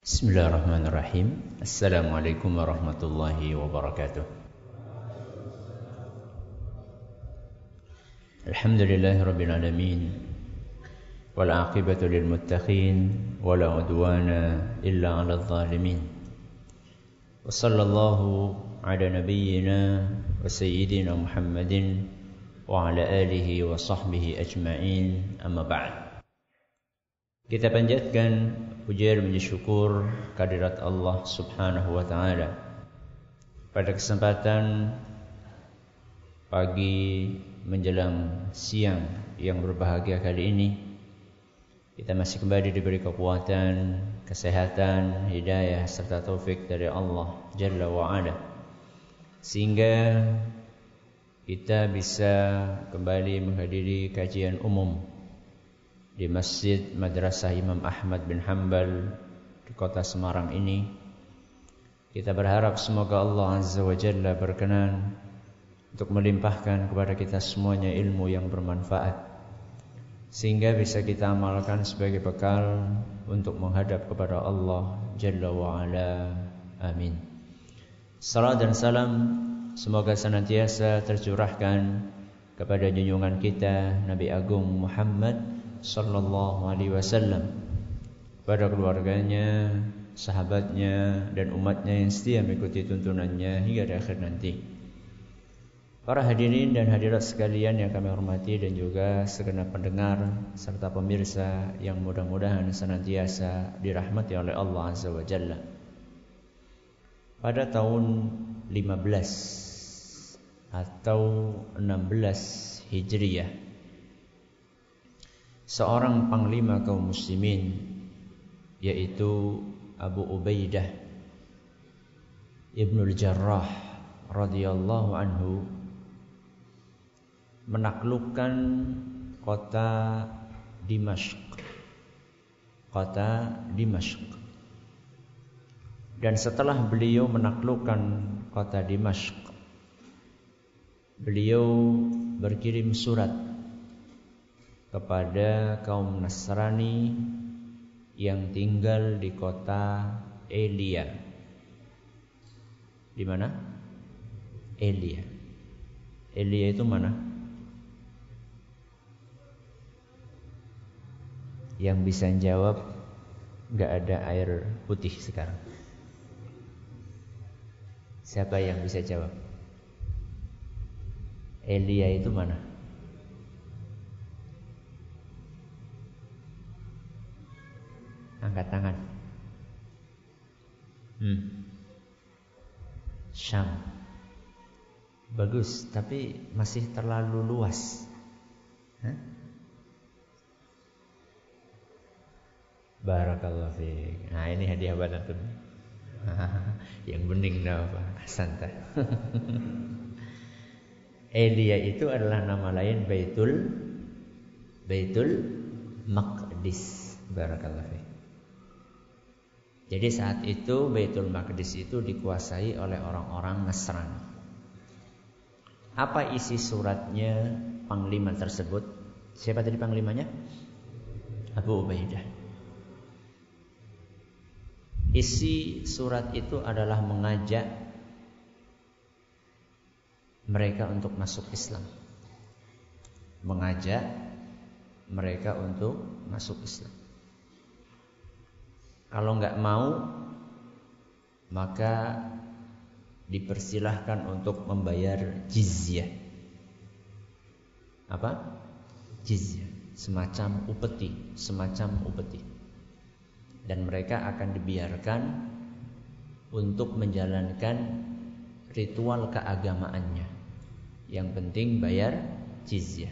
بسم الله الرحمن الرحيم السلام عليكم ورحمة الله وبركاته الحمد لله رب العالمين والعاقبة للمتقين ولا عدوان إلا على الظالمين وصلى الله على نبينا وسيدنا محمد وعلى آله وصحبه أجمعين أما بعد Kita panjatkan pujian dan syukur kehadirat Allah Subhanahu wa taala. Pada kesempatan pagi menjelang siang yang berbahagia kali ini kita masih kembali diberi kekuatan, kesehatan, hidayah serta taufik dari Allah Jalla wa Ala. Sehingga kita bisa kembali menghadiri kajian umum di Masjid Madrasah Imam Ahmad bin Hanbal di kota Semarang ini. Kita berharap semoga Allah Azza wa Jalla berkenan untuk melimpahkan kepada kita semuanya ilmu yang bermanfaat sehingga bisa kita amalkan sebagai bekal untuk menghadap kepada Allah Jalla wa Ala. Amin. Salam dan salam semoga senantiasa tercurahkan kepada junjungan kita Nabi Agung Muhammad sallallahu alaihi wasallam pada keluarganya, sahabatnya dan umatnya yang setia mengikuti tuntunannya hingga di akhir nanti. Para hadirin dan hadirat sekalian yang kami hormati dan juga segenap pendengar serta pemirsa yang mudah-mudahan senantiasa dirahmati oleh Allah Azza wa Jalla. Pada tahun 15 atau 16 Hijriyah seorang panglima kaum muslimin yaitu Abu Ubaidah Ibnul Jarrah radhiyallahu anhu menaklukkan kota Dimashq. Kota Dimashq. Dan setelah beliau menaklukkan kota Dimashq beliau berkirim surat kepada kaum Nasrani yang tinggal di kota Elia. Di mana? Elia. Elia itu mana? Yang bisa jawab nggak ada air putih sekarang. Siapa yang bisa jawab? Elia itu mana? Angkat tangan. Hmm. Syam. Bagus, tapi masih terlalu luas. Hah? Barakallahu fiik. Nah, ini hadiah antum. Yang bening dah apa? Santai. Elia itu adalah nama lain Baitul Baitul Maqdis. Barakallahu fiik. Jadi saat itu Baitul Maqdis itu dikuasai oleh orang-orang Nasrani. Apa isi suratnya panglima tersebut? Siapa tadi panglimanya? Abu Ubaidah. Isi surat itu adalah mengajak mereka untuk masuk Islam. Mengajak mereka untuk masuk Islam. Kalau nggak mau, maka dipersilahkan untuk membayar jizyah. Apa? Jizyah, semacam upeti, semacam upeti. Dan mereka akan dibiarkan untuk menjalankan ritual keagamaannya. Yang penting bayar jizyah.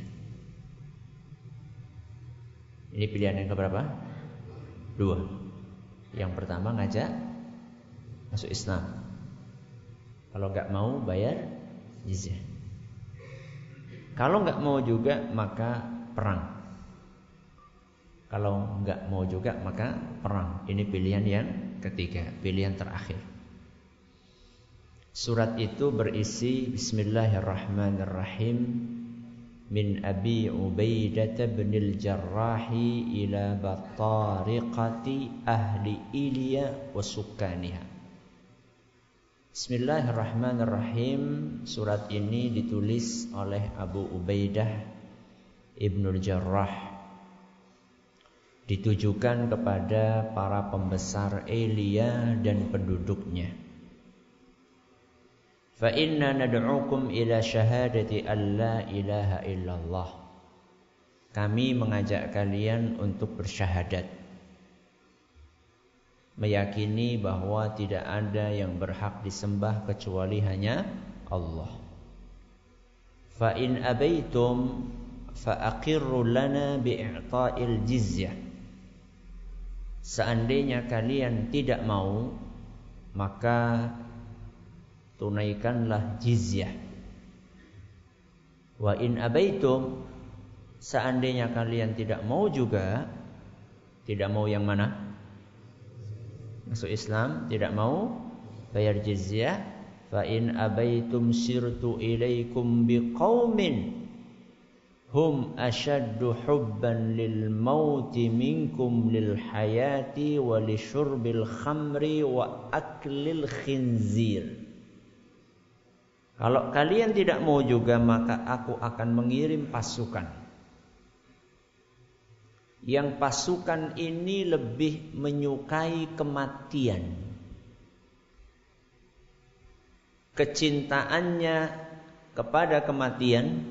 Ini pilihan yang keberapa? Dua. Yang pertama ngajak masuk Islam. Kalau nggak mau bayar jizyah. Kalau nggak mau juga maka perang. Kalau nggak mau juga maka perang. Ini pilihan yang ketiga, pilihan terakhir. Surat itu berisi Bismillahirrahmanirrahim من أبي عبيدة بن الجراح إلى بطارقة أهل إيليا وسكانها Bismillahirrahmanirrahim Surat ini ditulis oleh Abu Ubaidah Ibnul Jarrah Ditujukan kepada para pembesar Elia dan penduduknya Fa inna nad'ukum ila syahadati an la ilaha illallah Kami mengajak kalian untuk bersyahadat meyakini bahwa tidak ada yang berhak disembah kecuali hanya Allah. Fa in abaitum fa aqirru lana bi'ta'il jizyah. Seandainya kalian tidak mau, maka tunaikanlah jizyah. Wa in abaitum seandainya kalian tidak mau juga, tidak mau yang mana? masuk Islam tidak mau bayar jizyah fa in abaitum sirtu ilaikum biqaumin hum ashaddu hubban lil mauti minkum lil hayati wa li syurbil khamri wa aklil khinzir kalau kalian tidak mau juga maka aku akan mengirim pasukan yang pasukan ini lebih menyukai kematian. Kecintaannya kepada kematian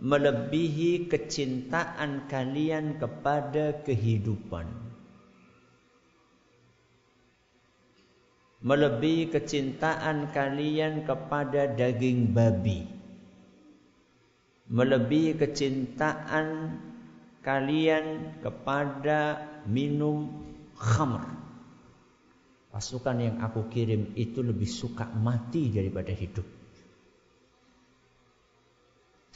melebihi kecintaan kalian kepada kehidupan. Melebihi kecintaan kalian kepada daging babi. Melebihi kecintaan kalian kepada minum khamr. Pasukan yang aku kirim itu lebih suka mati daripada hidup.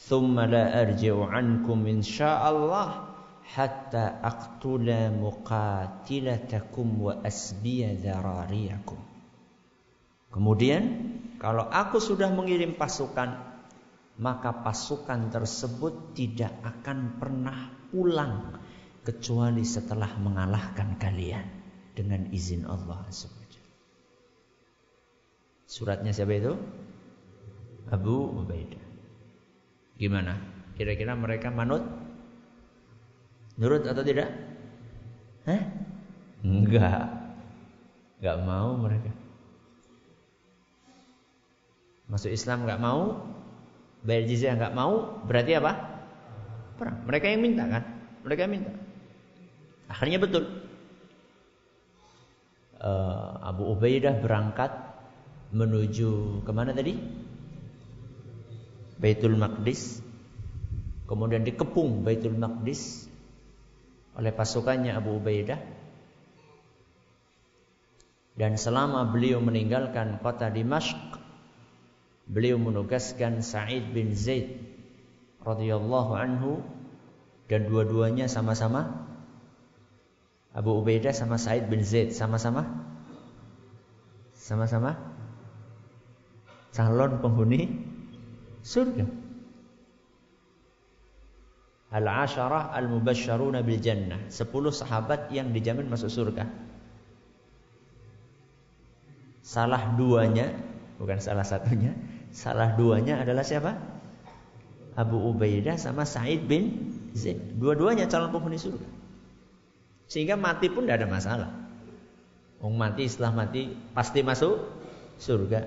Thumma la arji'u ankum insyaallah hatta aqtula muqatilatakum wa asbiya dharariyakum. Kemudian kalau aku sudah mengirim pasukan maka pasukan tersebut tidak akan pernah pulang kecuali setelah mengalahkan kalian dengan izin Allah. Suratnya siapa itu? Abu Ubaidah. Gimana? Kira-kira mereka manut? Nurut atau tidak? Hah? Enggak. Enggak mau mereka. Masuk Islam enggak mau, bayar jizyah enggak mau, berarti apa? Perang. Mereka yang minta kan? Mereka yang minta. Akhirnya betul. Uh, Abu Ubaidah berangkat menuju ke mana tadi? Baitul Maqdis. Kemudian dikepung Baitul Maqdis oleh pasukannya Abu Ubaidah. Dan selama beliau meninggalkan kota Dimashq, beliau menugaskan Sa'id bin Zaid radhiyallahu anhu dan dua-duanya sama-sama Abu Ubaidah sama Said bin Zaid sama-sama sama-sama calon penghuni surga. Al-Asharah Al-Mubasyaruna bil Jannah. Sepuluh sahabat yang dijamin masuk surga. Salah duanya, bukan salah satunya, salah duanya adalah siapa? Abu Ubaidah sama Said bin Zaid. Dua-duanya calon penghuni surga. Sehingga mati pun tidak ada masalah. Wong mati setelah mati pasti masuk surga.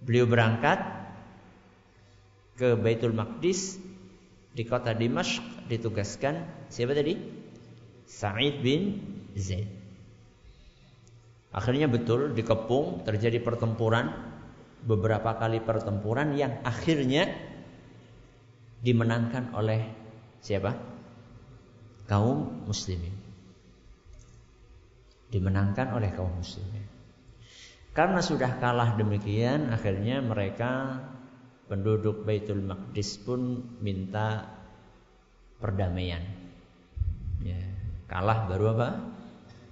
Beliau berangkat ke Baitul Maqdis di kota Dimashq ditugaskan siapa tadi? Sa'id bin Zaid. Akhirnya betul dikepung terjadi pertempuran beberapa kali pertempuran yang akhirnya dimenangkan oleh siapa? Kaum muslimin. Dimenangkan oleh kaum muslimin. Karena sudah kalah demikian, akhirnya mereka penduduk Baitul Maqdis pun minta perdamaian. Ya, kalah baru apa?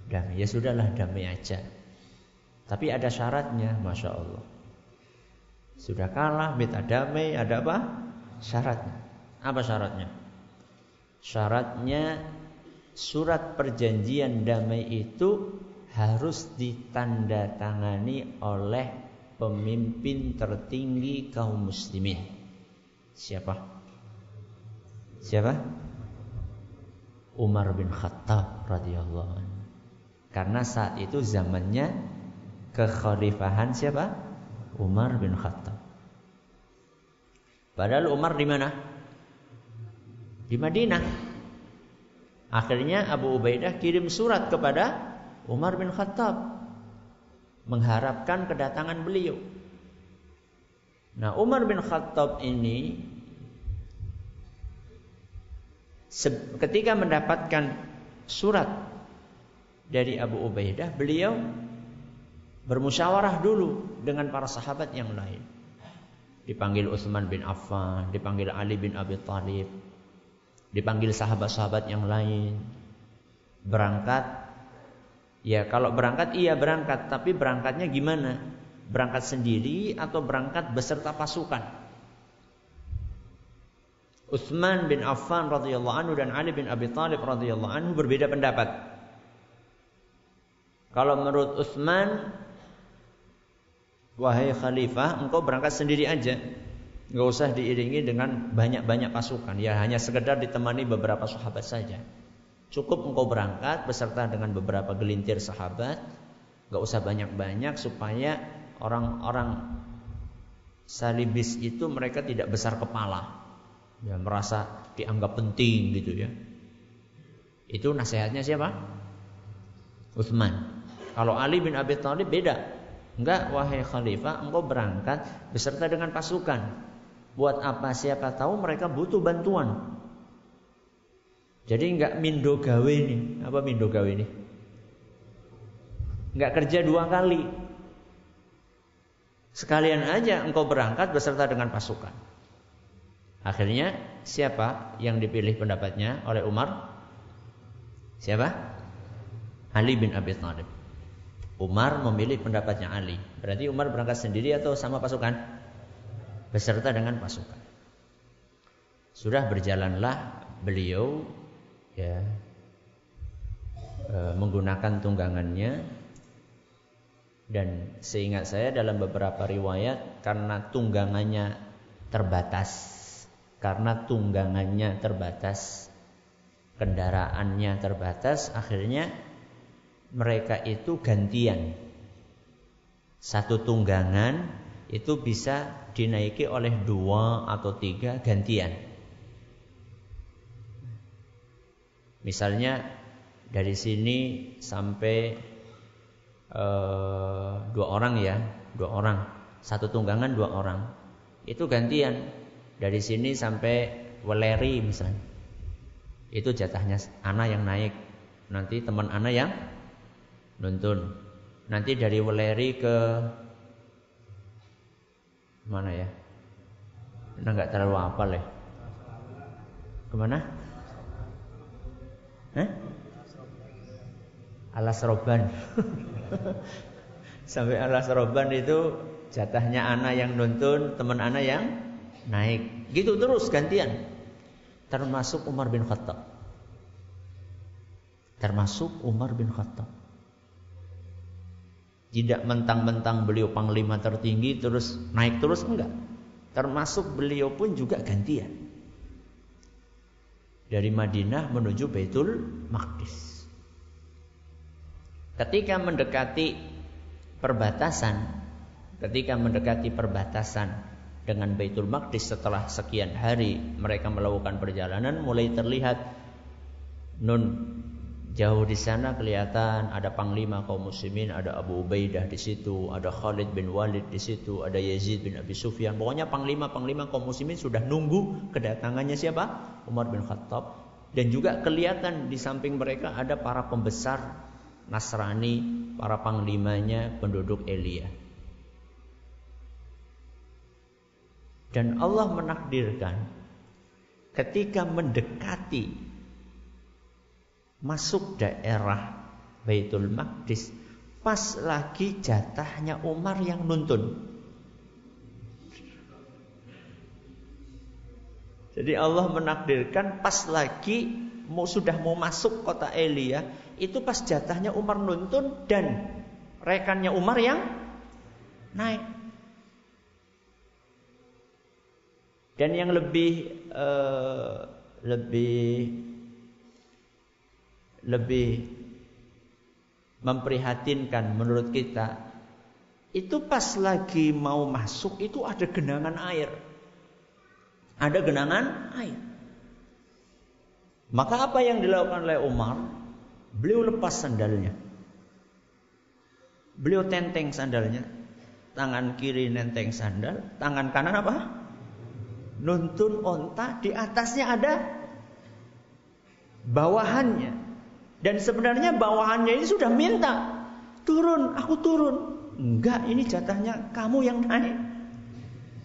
Damai. Ya sudahlah damai aja. Tapi ada syaratnya, masya Allah. Sudah kalah, minta damai, ada apa? Syaratnya. Apa syaratnya? Syaratnya surat perjanjian damai itu harus ditandatangani oleh pemimpin tertinggi kaum muslimin. Siapa? Siapa? Umar bin Khattab radhiyallahu anhu. Karena saat itu zamannya kekhalifahan siapa? Umar bin Khattab. Padahal Umar di mana? Di Madinah. Akhirnya Abu Ubaidah kirim surat kepada Umar bin Khattab mengharapkan kedatangan beliau. Nah, Umar bin Khattab ini ketika mendapatkan surat dari Abu Ubaidah, beliau bermusyawarah dulu dengan para sahabat yang lain. Dipanggil Utsman bin Affan, dipanggil Ali bin Abi Thalib, dipanggil sahabat-sahabat yang lain. Berangkat Ya kalau berangkat iya berangkat, tapi berangkatnya gimana? Berangkat sendiri atau berangkat beserta pasukan? Utsman bin Affan radhiyallahu anhu dan Ali bin Abi Thalib radhiyallahu anhu berbeda pendapat. Kalau menurut Utsman wahai khalifah, engkau berangkat sendiri aja. Enggak usah diiringi dengan banyak-banyak pasukan. Ya hanya sekedar ditemani beberapa sahabat saja. Cukup engkau berangkat beserta dengan beberapa gelintir sahabat. Enggak usah banyak-banyak supaya orang-orang salibis itu mereka tidak besar kepala ya merasa dianggap penting gitu ya. Itu nasihatnya siapa? Utsman. Kalau Ali bin Abi Thalib beda. Enggak, wahai khalifah, engkau berangkat beserta dengan pasukan. Buat apa? Siapa tahu mereka butuh bantuan. Jadi enggak mindo gawe ini. Apa mindo gawe ini? Enggak kerja dua kali. Sekalian aja engkau berangkat beserta dengan pasukan. Akhirnya siapa yang dipilih pendapatnya oleh Umar? Siapa? Ali bin Abi Thalib. Umar memilih pendapatnya Ali. Berarti Umar berangkat sendiri atau sama pasukan? Beserta dengan pasukan. Sudah berjalanlah beliau ya e, menggunakan tunggangannya dan seingat saya dalam beberapa riwayat karena tunggangannya terbatas karena tunggangannya terbatas, kendaraannya terbatas, akhirnya mereka itu gantian. Satu tunggangan itu bisa dinaiki oleh dua atau tiga gantian. Misalnya dari sini sampai uh, dua orang ya, dua orang, satu tunggangan dua orang, itu gantian dari sini sampai Weleri misalnya. Itu jatahnya anak yang naik. Nanti teman anak yang nuntun. Nanti dari Weleri ke mana ya? Nah nggak terlalu apa ya. Ke mana? Hah? Alas Roban. Sampai Alas Roban itu jatahnya anak yang nuntun, teman anak yang naik. Gitu terus gantian. Termasuk Umar bin Khattab. Termasuk Umar bin Khattab. Tidak mentang-mentang beliau panglima tertinggi terus naik terus enggak. Termasuk beliau pun juga gantian. Dari Madinah menuju Baitul Maqdis. Ketika mendekati perbatasan, ketika mendekati perbatasan dengan Baitul Maqdis setelah sekian hari mereka melakukan perjalanan mulai terlihat nun jauh di sana kelihatan ada panglima kaum muslimin ada Abu Ubaidah di situ ada Khalid bin Walid di situ ada Yazid bin Abi Sufyan. Pokoknya panglima-panglima kaum muslimin sudah nunggu kedatangannya siapa? Umar bin Khattab. Dan juga kelihatan di samping mereka ada para pembesar Nasrani para panglimanya penduduk Elia. Dan Allah menakdirkan ketika mendekati masuk daerah Baitul Maqdis pas lagi jatahnya Umar yang nuntun. Jadi Allah menakdirkan pas lagi mau sudah mau masuk kota Elia, itu pas jatahnya Umar nuntun dan rekannya Umar yang naik. Dan yang lebih uh, lebih lebih memprihatinkan menurut kita itu pas lagi mau masuk itu ada genangan air. Ada genangan air. Maka apa yang dilakukan oleh Umar? Beliau lepas sandalnya. Beliau tenteng sandalnya. Tangan kiri nenteng sandal, tangan kanan apa? nuntun onta di atasnya ada bawahannya dan sebenarnya bawahannya ini sudah minta turun aku turun enggak ini jatahnya kamu yang naik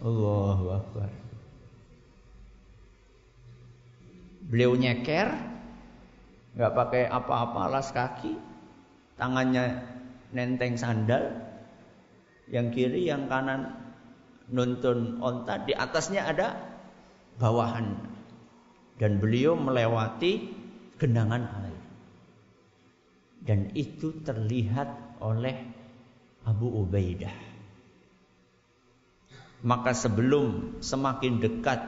Allahu Akbar beliau nyeker nggak pakai apa-apa alas kaki tangannya nenteng sandal yang kiri yang kanan nuntun onta, di atasnya ada bawahan. Dan beliau melewati genangan air. Dan itu terlihat oleh Abu Ubaidah. Maka sebelum semakin dekat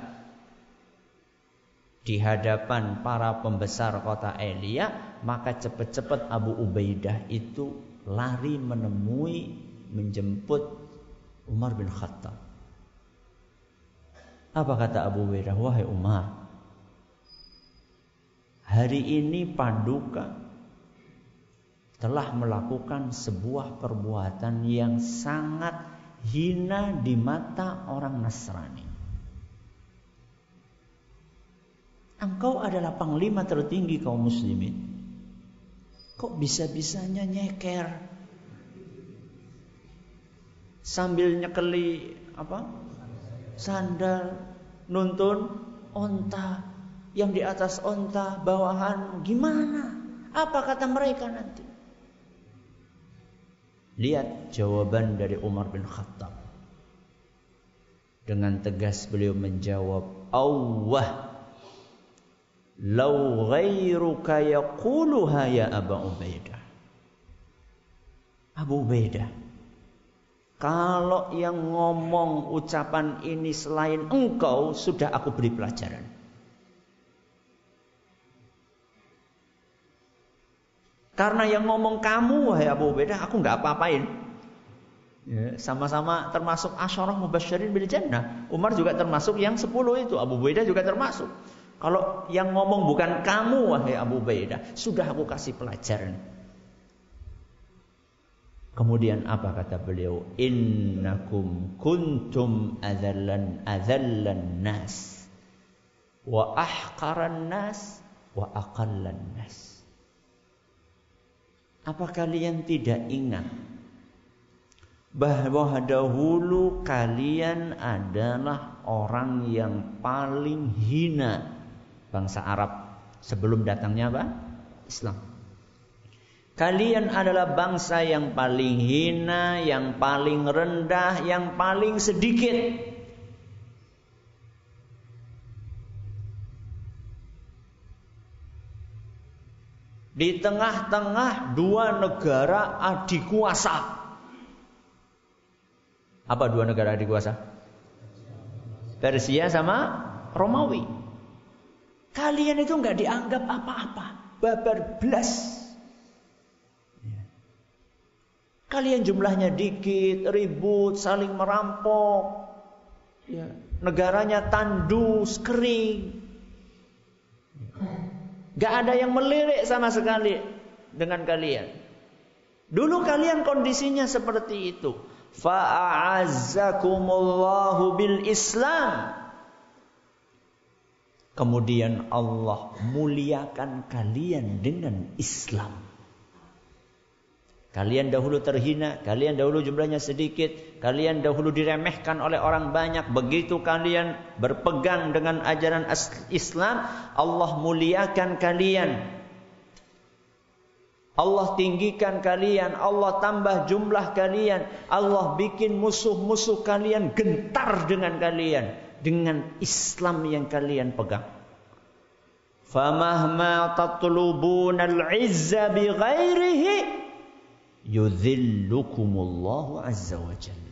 di hadapan para pembesar kota Elia, maka cepat-cepat Abu Ubaidah itu lari menemui, menjemput Umar bin Khattab. Apa kata Abu Hurairah? Wahai Umar, hari ini Paduka telah melakukan sebuah perbuatan yang sangat hina di mata orang Nasrani. Engkau adalah panglima tertinggi kaum muslimin. Kok bisa-bisanya nyeker? Sambil nyekeli apa? sandal, nuntun onta, yang di atas onta, bawahan, gimana? Apa kata mereka nanti? Lihat jawaban dari Umar bin Khattab. Dengan tegas beliau menjawab, Allah Lau ghairuka yaquluha ya Abu Ubaidah. Abu Ubaidah, kalau yang ngomong ucapan ini selain engkau, sudah aku beri pelajaran. Karena yang ngomong kamu, wahai Abu Ubaidah, aku nggak apa-apain. Ya, sama-sama termasuk asyarah mubasyirin bil jannah. Umar juga termasuk yang sepuluh itu. Abu Ubaidah juga termasuk. Kalau yang ngomong bukan kamu, wahai Abu Ubaidah, sudah aku kasih pelajaran. Kemudian apa kata beliau? Innakum kuntum adzallan adzallan nas wa ahqaran nas wa aqallan nas. Apa kalian tidak ingat bahwa dahulu kalian adalah orang yang paling hina bangsa Arab sebelum datangnya apa? Islam. Kalian adalah bangsa yang paling hina, yang paling rendah, yang paling sedikit. Di tengah-tengah dua negara adik kuasa. Apa dua negara adik kuasa? Persia sama Romawi. Kalian itu nggak dianggap apa-apa. Babar belas. Kalian jumlahnya dikit, ribut, saling merampok. Ya, negaranya tandus, kering. Gak ada yang melirik sama sekali dengan kalian. Dulu kalian kondisinya seperti itu. Fa'azzakumullahu bil Islam. Kemudian Allah muliakan kalian dengan Islam. Kalian dahulu terhina, kalian dahulu jumlahnya sedikit, kalian dahulu diremehkan oleh orang banyak. Begitu kalian berpegang dengan ajaran Islam, Allah muliakan kalian. Allah tinggikan kalian, Allah tambah jumlah kalian, Allah bikin musuh-musuh kalian gentar dengan kalian. dengan Islam yang kalian pegang. Famahma tatlubuna al-izza yudhillukumullahu azza wa jalla.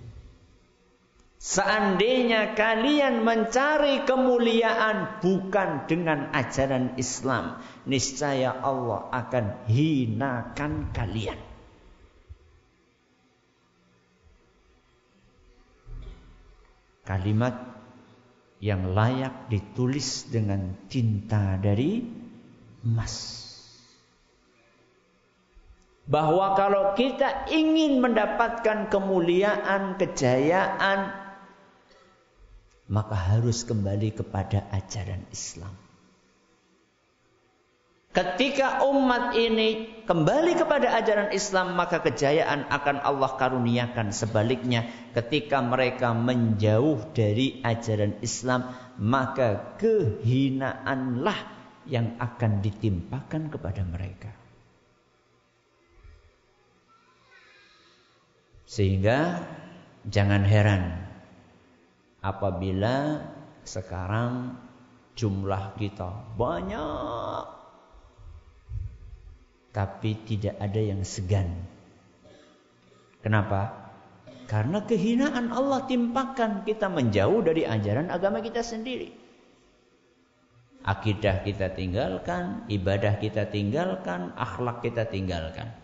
Seandainya kalian mencari kemuliaan bukan dengan ajaran Islam, niscaya Allah akan hinakan kalian. Kalimat yang layak ditulis dengan tinta dari emas. Bahwa kalau kita ingin mendapatkan kemuliaan, kejayaan, maka harus kembali kepada ajaran Islam. Ketika umat ini kembali kepada ajaran Islam, maka kejayaan akan Allah karuniakan. Sebaliknya, ketika mereka menjauh dari ajaran Islam, maka kehinaanlah yang akan ditimpakan kepada mereka. Sehingga jangan heran apabila sekarang jumlah kita banyak tapi tidak ada yang segan. Kenapa? Karena kehinaan Allah timpakan kita menjauh dari ajaran agama kita sendiri. Akidah kita tinggalkan, ibadah kita tinggalkan, akhlak kita tinggalkan.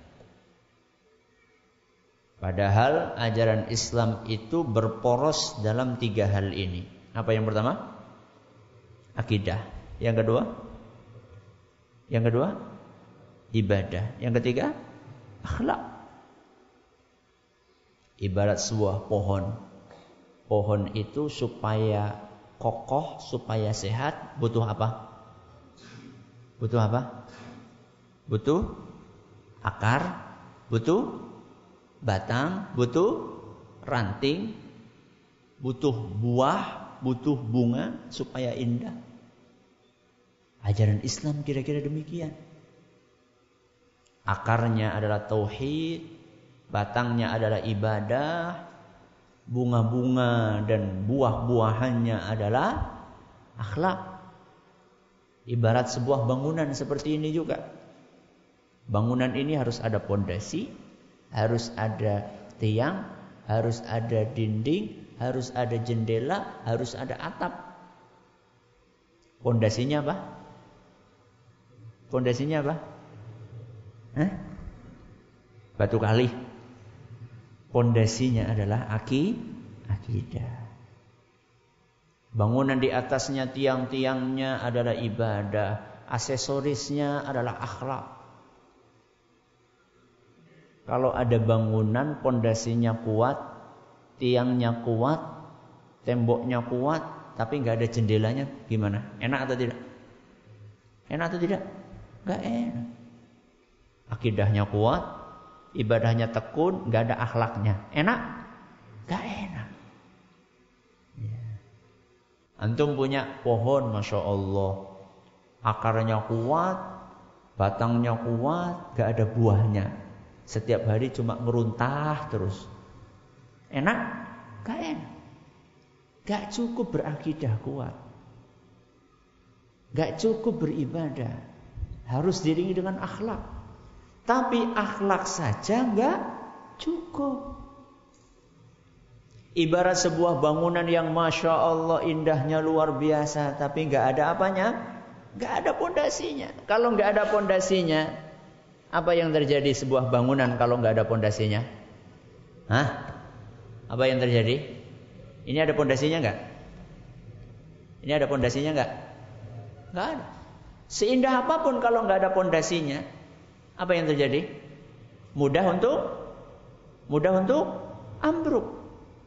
Padahal ajaran Islam itu berporos dalam tiga hal ini. Apa yang pertama? Akidah. Yang kedua? Yang kedua? ibadah. Yang ketiga, akhlak. Ibarat sebuah pohon. Pohon itu supaya kokoh, supaya sehat, butuh apa? Butuh apa? Butuh akar, butuh batang, butuh ranting, butuh buah, butuh bunga supaya indah. Ajaran Islam kira-kira demikian. Akarnya adalah tauhid, batangnya adalah ibadah, bunga-bunga dan buah-buahannya adalah akhlak. Ibarat sebuah bangunan seperti ini juga. Bangunan ini harus ada pondasi, harus ada tiang, harus ada dinding, harus ada jendela, harus ada atap. Pondasinya apa? Pondasinya apa? Hah? Batu kali. Pondasinya adalah aki, akidah. Bangunan di atasnya tiang-tiangnya adalah ibadah, aksesorisnya adalah akhlak. Kalau ada bangunan pondasinya kuat, tiangnya kuat, temboknya kuat, tapi nggak ada jendelanya, gimana? Enak atau tidak? Enak atau tidak? Gak enak akidahnya kuat, ibadahnya tekun, nggak ada akhlaknya. Enak? Gak enak. Ya. Antum punya pohon, masya Allah, akarnya kuat, batangnya kuat, gak ada buahnya. Setiap hari cuma meruntah terus. Enak? Gak enak. Gak cukup berakidah kuat. Gak cukup beribadah. Harus diringi dengan akhlak. Tapi akhlak saja enggak cukup. Ibarat sebuah bangunan yang masya Allah indahnya luar biasa, tapi enggak ada apanya, enggak ada pondasinya. Kalau enggak ada pondasinya, apa yang terjadi sebuah bangunan kalau enggak ada pondasinya? Hah? Apa yang terjadi? Ini ada pondasinya enggak? Ini ada pondasinya enggak? Enggak ada. Seindah apa pun kalau enggak ada pondasinya, apa yang terjadi? Mudah untuk mudah untuk ambruk.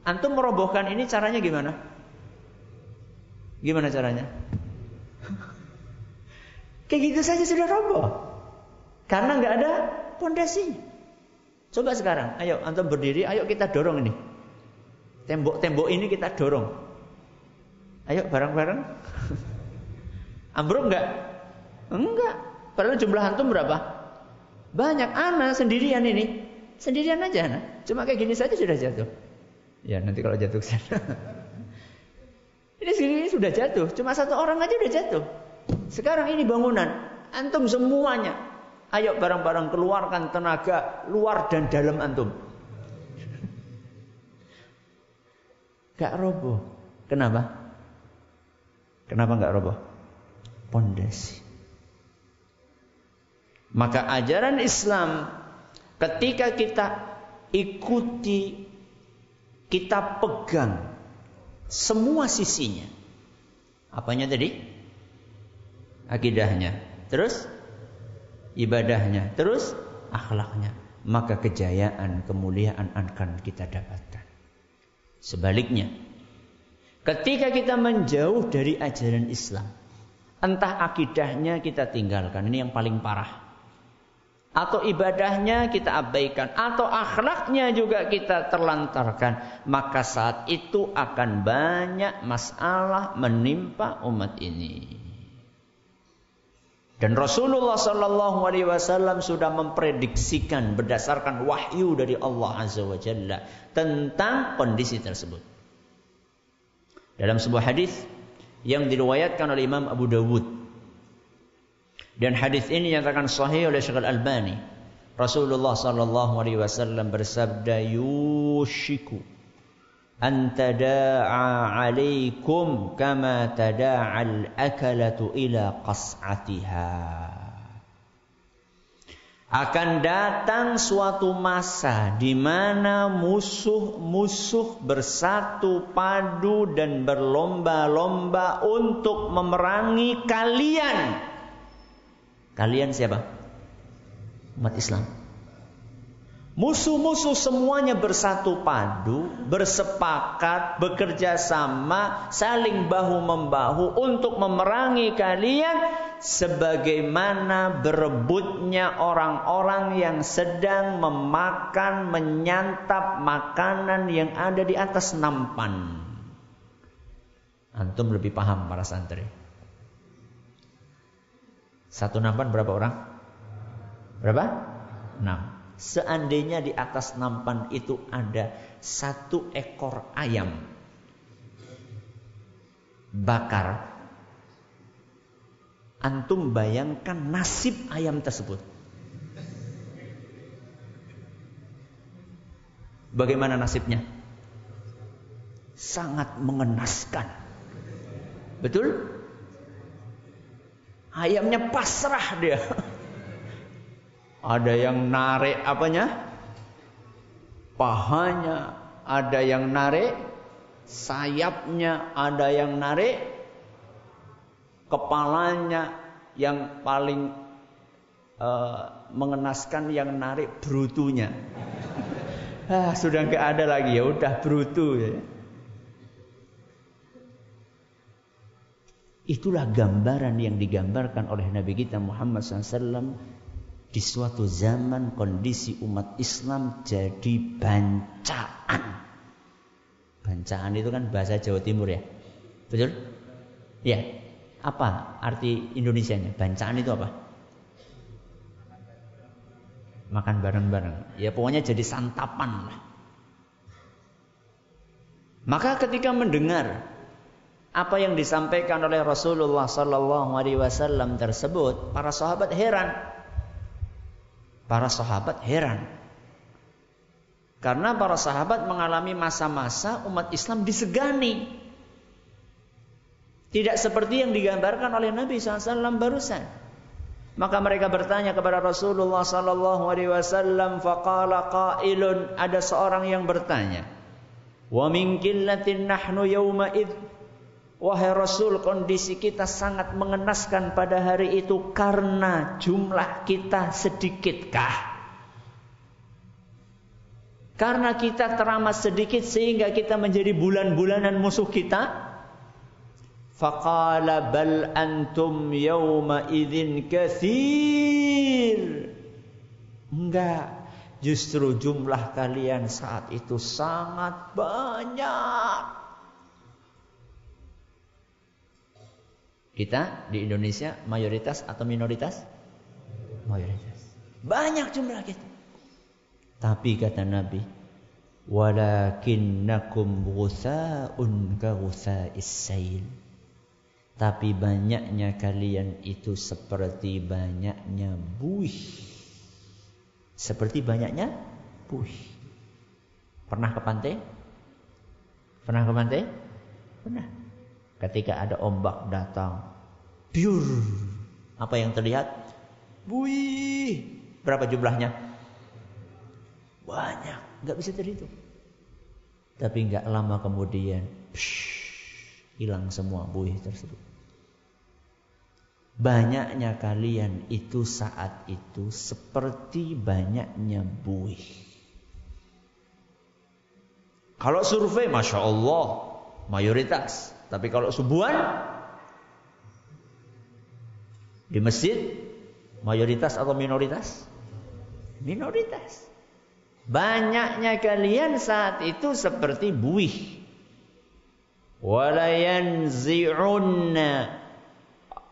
Antum merobohkan ini caranya gimana? Gimana caranya? Kayak gitu saja sudah roboh. Karena nggak ada pondasinya. Coba sekarang, ayo antum berdiri, ayo kita dorong ini. Tembok-tembok ini kita dorong. Ayo bareng-bareng. Ambruk nggak? Enggak. Padahal jumlah antum berapa? Banyak anak sendirian ini. Sendirian aja anak. Cuma kayak gini saja sudah jatuh. Ya nanti kalau jatuh ke sana. Ini sendiri sudah jatuh, cuma satu orang aja udah jatuh. Sekarang ini bangunan, antum semuanya. Ayo barang-barang keluarkan tenaga luar dan dalam antum. Gak roboh. Kenapa? Kenapa gak roboh? Pondasi. Maka ajaran Islam ketika kita ikuti, kita pegang semua sisinya. Apanya tadi? Akidahnya. Terus ibadahnya. Terus akhlaknya. Maka kejayaan, kemuliaan akan kita dapatkan. Sebaliknya, ketika kita menjauh dari ajaran Islam, entah akidahnya kita tinggalkan, ini yang paling parah atau ibadahnya kita abaikan atau akhlaknya juga kita terlantarkan maka saat itu akan banyak masalah menimpa umat ini dan Rasulullah Shallallahu Alaihi Wasallam sudah memprediksikan berdasarkan wahyu dari Allah Azza wa Jalla tentang kondisi tersebut. Dalam sebuah hadis yang diriwayatkan oleh Imam Abu Dawud dan hadis ini nyatakan sahih oleh Syekh Al-Albani. Rasulullah sallallahu alaihi wasallam bersabda yushiku an 'alaikum kama tada'al akalatu ila qas'atiha. Akan datang suatu masa di mana musuh-musuh bersatu padu dan berlomba-lomba untuk memerangi kalian Kalian siapa? Umat Islam. Musuh-musuh semuanya bersatu padu, bersepakat, bekerja sama, saling bahu-membahu untuk memerangi kalian sebagaimana berebutnya orang-orang yang sedang memakan, menyantap makanan yang ada di atas nampan. Antum lebih paham para santri. Satu nampan berapa orang? Berapa? Enam. Seandainya di atas nampan itu ada satu ekor ayam bakar, antum bayangkan nasib ayam tersebut. Bagaimana nasibnya? Sangat mengenaskan. Betul? Ayamnya pasrah dia. Ada yang narik apanya? Pahanya, ada yang narik sayapnya, ada yang narik kepalanya yang paling uh, mengenaskan yang narik brutunya. ah, sudah nggak ada lagi ya udah brutu ya. Itulah gambaran yang digambarkan oleh Nabi kita Muhammad SAW di suatu zaman kondisi umat Islam jadi bancaan. Bancaan itu kan bahasa Jawa Timur ya. Betul? Ya. Apa arti Indonesianya? Bancaan itu apa? Makan bareng-bareng. Ya pokoknya jadi santapan lah. Maka ketika mendengar apa yang disampaikan oleh Rasulullah wasallam tersebut, para sahabat heran. Para sahabat heran. Karena para sahabat mengalami masa-masa umat Islam disegani. Tidak seperti yang digambarkan oleh Nabi SAW barusan. Maka mereka bertanya kepada Rasulullah sallallahu alaihi wasallam faqala qailun ada seorang yang bertanya wa min qillatin nahnu yawma id Wahai Rasul, kondisi kita sangat mengenaskan pada hari itu karena jumlah kita sedikitkah? Karena kita teramat sedikit sehingga kita menjadi bulan-bulanan musuh kita? Faqala bal antum yawma idzin katsir. Enggak, justru jumlah kalian saat itu sangat banyak. Kita di Indonesia mayoritas atau minoritas? Mayoritas. Banyak jumlah kita. Tapi kata Nabi, walakinnakum ghusaa'un ka ghusaa'is sail tapi banyaknya kalian itu seperti banyaknya buih seperti banyaknya buih pernah ke pantai pernah ke pantai pernah ketika ada ombak datang. Biur apa yang terlihat? Buih. Berapa jumlahnya? Banyak. Nggak bisa terhitung. Tapi nggak lama kemudian hilang semua buih tersebut. Banyaknya kalian itu saat itu seperti banyaknya buih. Kalau survei masya Allah mayoritas tapi kalau subuhan di masjid mayoritas atau minoritas? Minoritas. Banyaknya kalian saat itu seperti buih. Walayanzi'unna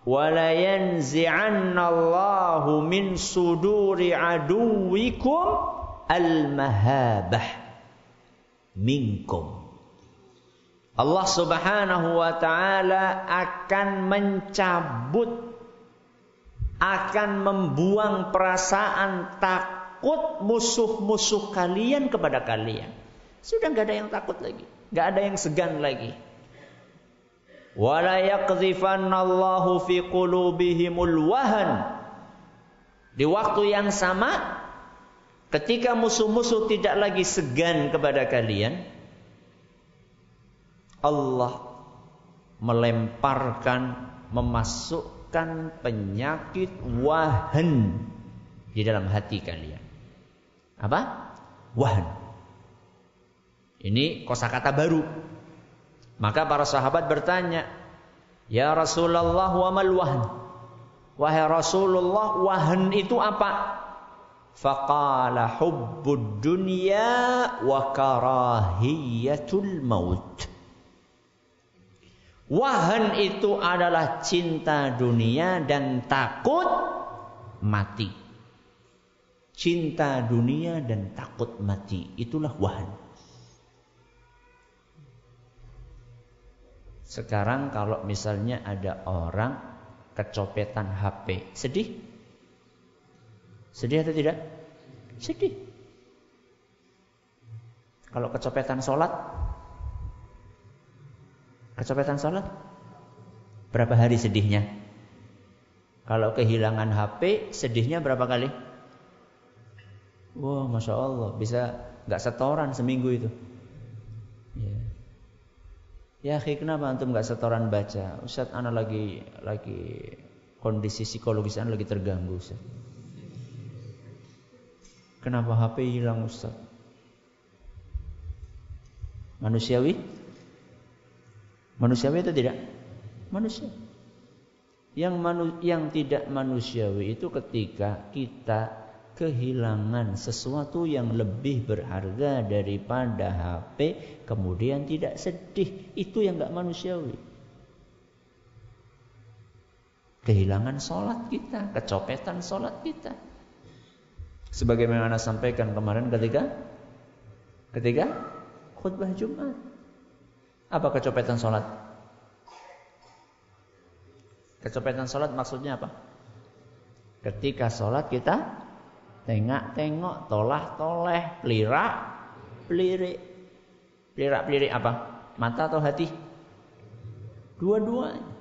walayanzi'anna Allahu min suduri aduwikum al-mahabah minkum. Allah Subhanahu wa taala akan mencabut akan membuang perasaan takut musuh-musuh kalian kepada kalian. Sudah nggak ada yang takut lagi, nggak ada yang segan lagi. Fi qulubihimul wahan. Di waktu yang sama, ketika musuh-musuh tidak lagi segan kepada kalian, Allah melemparkan, memasukkan penyakit wahan di dalam hati kalian. Apa? Wahan. Ini kosakata baru. Maka para sahabat bertanya, "Ya Rasulullah, wa mal wahan?" Wahai Rasulullah, wahan itu apa? Faqala hubbud dunya wa karahiyatul maut. Wahan itu adalah cinta dunia dan takut mati. Cinta dunia dan takut mati. Itulah wahan. Sekarang kalau misalnya ada orang kecopetan HP, sedih? Sedih atau tidak? Sedih. Kalau kecopetan sholat, Kecopetan sholat? Berapa hari sedihnya? Kalau kehilangan HP, sedihnya berapa kali? Wah, masya Allah, bisa nggak setoran seminggu itu. Ya, ya kenapa antum nggak setoran baca? Ustaz, anak lagi lagi kondisi psikologis anak lagi terganggu, Ustaz. Kenapa HP hilang, Ustaz? Manusiawi? Manusiawi itu tidak? Manusia. Yang manu, yang tidak manusiawi itu ketika kita kehilangan sesuatu yang lebih berharga daripada HP kemudian tidak sedih itu yang nggak manusiawi kehilangan sholat kita kecopetan sholat kita sebagaimana sampaikan kemarin ketika ketika khutbah Jumat apa kecopetan sholat? Kecopetan sholat maksudnya apa? Ketika sholat kita tengok-tengok, tolah-toleh, pelirak, pelirik. Pelirak-pelirik apa? Mata atau hati? Dua-duanya.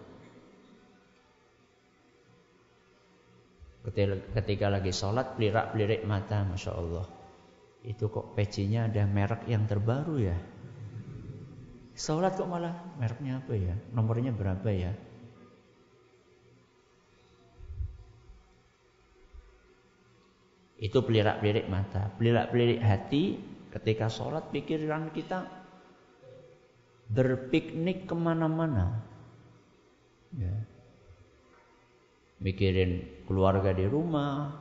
Ketika, lagi sholat, pelirak-pelirik mata, Masya Allah. Itu kok pecinya ada merek yang terbaru ya? Sholat kok malah mereknya apa ya? Nomornya berapa ya? Itu pelirak-pelirik mata, pelirak-pelirik hati ketika sholat pikiran kita berpiknik ke mana-mana. Ya. Mikirin keluarga di rumah,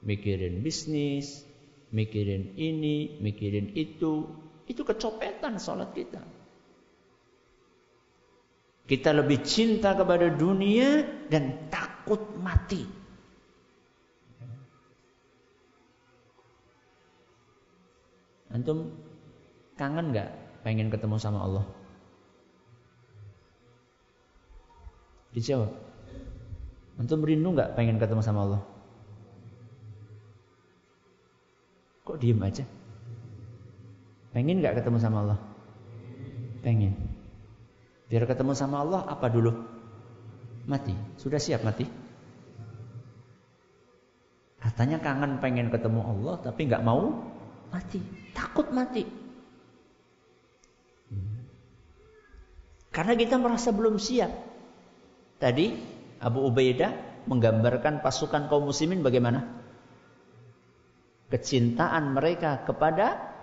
mikirin bisnis, mikirin ini, mikirin itu. Itu kecopetan sholat kita. Kita lebih cinta kepada dunia dan takut mati. Antum Kangen nggak pengen ketemu sama Allah? Dijawab. Antum rindu nggak pengen ketemu sama Allah? Kok diem aja? Pengen nggak ketemu sama Allah? Pengen. Biar ketemu sama Allah apa dulu? Mati. Sudah siap mati? Katanya kangen pengen ketemu Allah tapi nggak mau mati. Takut mati. Karena kita merasa belum siap. Tadi Abu Ubaidah menggambarkan pasukan kaum muslimin bagaimana? kecintaan mereka kepada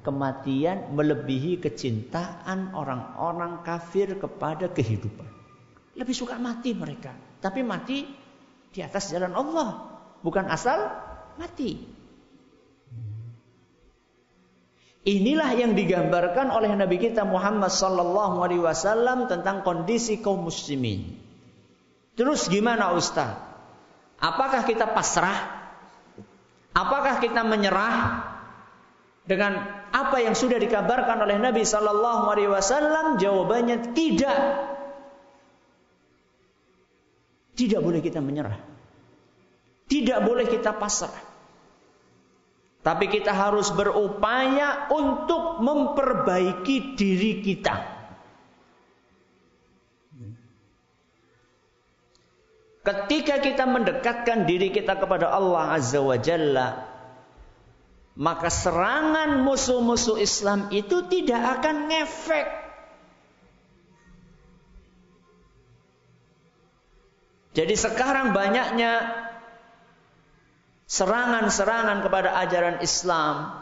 kematian melebihi kecintaan orang-orang kafir kepada kehidupan. Lebih suka mati mereka, tapi mati di atas jalan Allah, bukan asal mati. Inilah yang digambarkan oleh Nabi kita Muhammad sallallahu alaihi wasallam tentang kondisi kaum muslimin. Terus gimana Ustaz? Apakah kita pasrah Apakah kita menyerah dengan apa yang sudah dikabarkan oleh Nabi Sallallahu Alaihi Wasallam? Jawabannya tidak. Tidak boleh kita menyerah. Tidak boleh kita pasrah. Tapi kita harus berupaya untuk memperbaiki diri kita. Ketika kita mendekatkan diri kita kepada Allah Azza wa Jalla, maka serangan musuh-musuh Islam itu tidak akan ngefek. Jadi sekarang banyaknya serangan-serangan kepada ajaran Islam.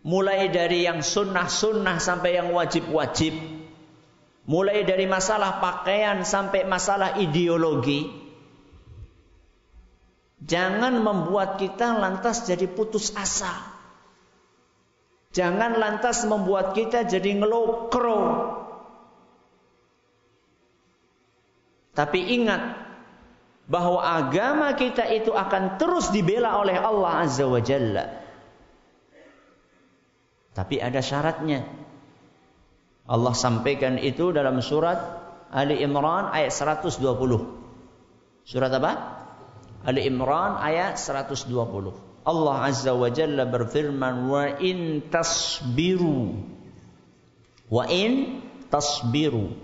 Mulai dari yang sunnah-sunnah sampai yang wajib-wajib. Mulai dari masalah pakaian sampai masalah ideologi. Jangan membuat kita lantas jadi putus asa. Jangan lantas membuat kita jadi ngelokro. Tapi ingat bahwa agama kita itu akan terus dibela oleh Allah Azza wa Jalla. Tapi ada syaratnya. Allah sampaikan itu dalam surat Ali Imran ayat 120. Surat apa? Ali Imran ayat 120. Allah Azza wa Jalla berfirman wa in tasbiru wa in tasbiru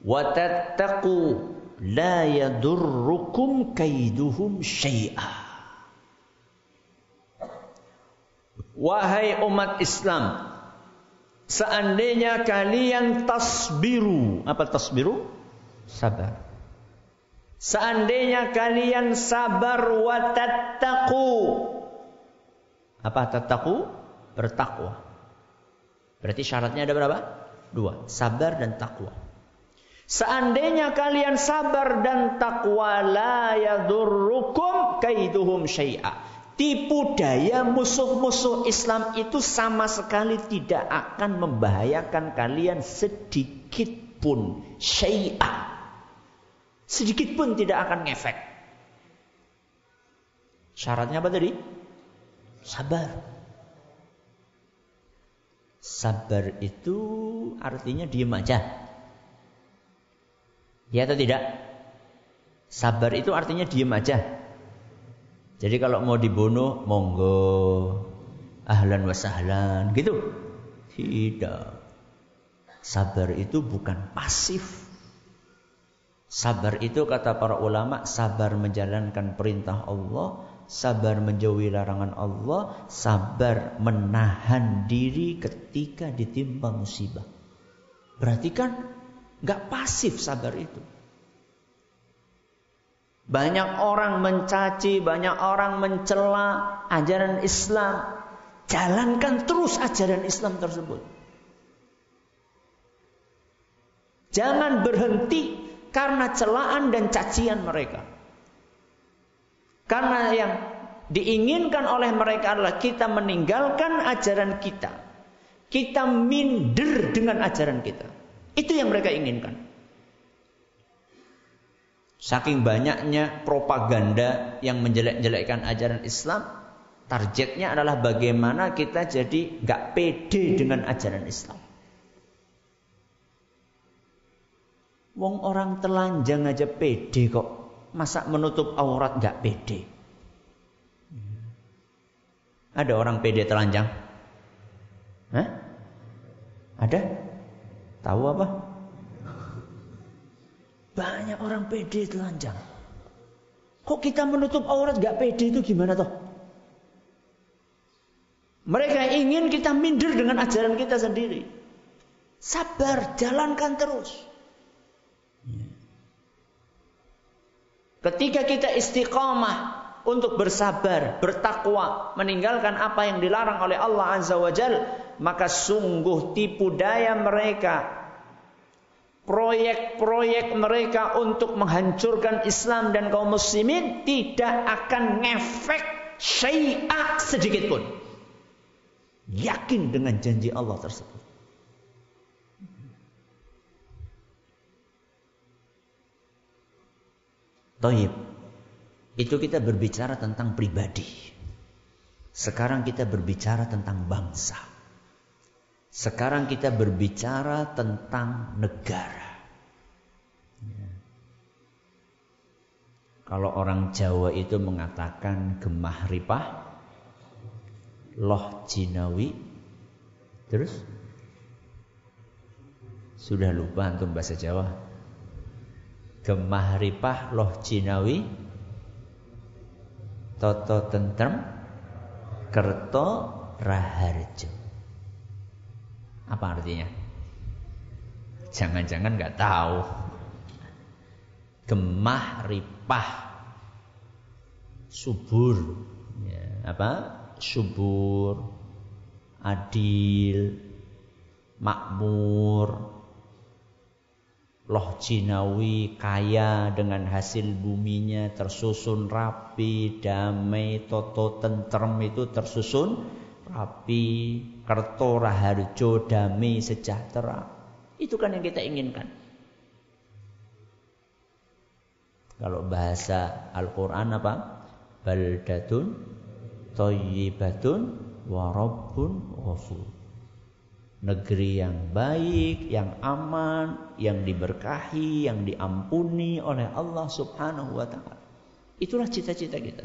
wa tattaqu la yadurrukum kaiduhum syai'a. Wahai umat Islam, Seandainya kalian tasbiru. Apa tasbiru? Sabar. Seandainya kalian sabar wa tattaqu. Apa tattaqu? Bertakwa. Berarti syaratnya ada berapa? Dua. Sabar dan takwa. Seandainya kalian sabar dan takwa la yadurrukum kaiduhum syai'a tipu daya musuh-musuh Islam itu sama sekali tidak akan membahayakan kalian sedikit pun syai'ah. Sedikit pun tidak akan ngefek. Syaratnya apa tadi? Sabar. Sabar itu artinya diam aja. Ya atau tidak? Sabar itu artinya diam aja. Jadi kalau mau dibunuh, monggo. Ahlan wa sahlan. Gitu. Tidak. Sabar itu bukan pasif. Sabar itu kata para ulama, sabar menjalankan perintah Allah, sabar menjauhi larangan Allah, sabar menahan diri ketika ditimpa musibah. Berarti kan nggak pasif sabar itu. Banyak orang mencaci, banyak orang mencela ajaran Islam. Jalankan terus ajaran Islam tersebut. Jangan berhenti karena celaan dan cacian mereka. Karena yang diinginkan oleh mereka adalah kita meninggalkan ajaran kita. Kita minder dengan ajaran kita. Itu yang mereka inginkan. Saking banyaknya propaganda yang menjelek-jelekkan ajaran Islam, Targetnya adalah bagaimana kita jadi nggak pede dengan ajaran Islam. Wong orang telanjang aja pede kok. Masa menutup aurat nggak pede? Ada orang pede telanjang? Hah? Ada? Tahu apa? Banyak orang pede telanjang. Kok kita menutup aurat gak pede itu gimana toh? Mereka ingin kita minder dengan ajaran kita sendiri. Sabar, jalankan terus. Ketika kita istiqamah untuk bersabar, bertakwa, meninggalkan apa yang dilarang oleh Allah Azza wa Jal, maka sungguh tipu daya mereka, proyek-proyek mereka untuk menghancurkan Islam dan kaum muslimin tidak akan ngefek syai'ah sedikit pun. Yakin dengan janji Allah tersebut. Taib. Itu kita berbicara tentang pribadi. Sekarang kita berbicara tentang bangsa. Sekarang kita berbicara tentang negara. Kalau orang Jawa itu mengatakan gemah ripah, loh jinawi, terus sudah lupa antum bahasa Jawa. Gemah ripah loh jinawi, Toto tentrem Kerto Raharjo Apa artinya? Jangan-jangan nggak tahu Gemah ripah Subur ya, Apa? Subur Adil Makmur Loh Jinawi kaya dengan hasil buminya tersusun rapi, damai, toto tentrem itu tersusun rapi, kerto raharjo, damai, sejahtera. Itu kan yang kita inginkan. Kalau bahasa Al-Quran apa? Baldatun, toyibatun, warabbun, ghafur negeri yang baik, yang aman, yang diberkahi, yang diampuni oleh Allah Subhanahu wa taala. Itulah cita-cita kita.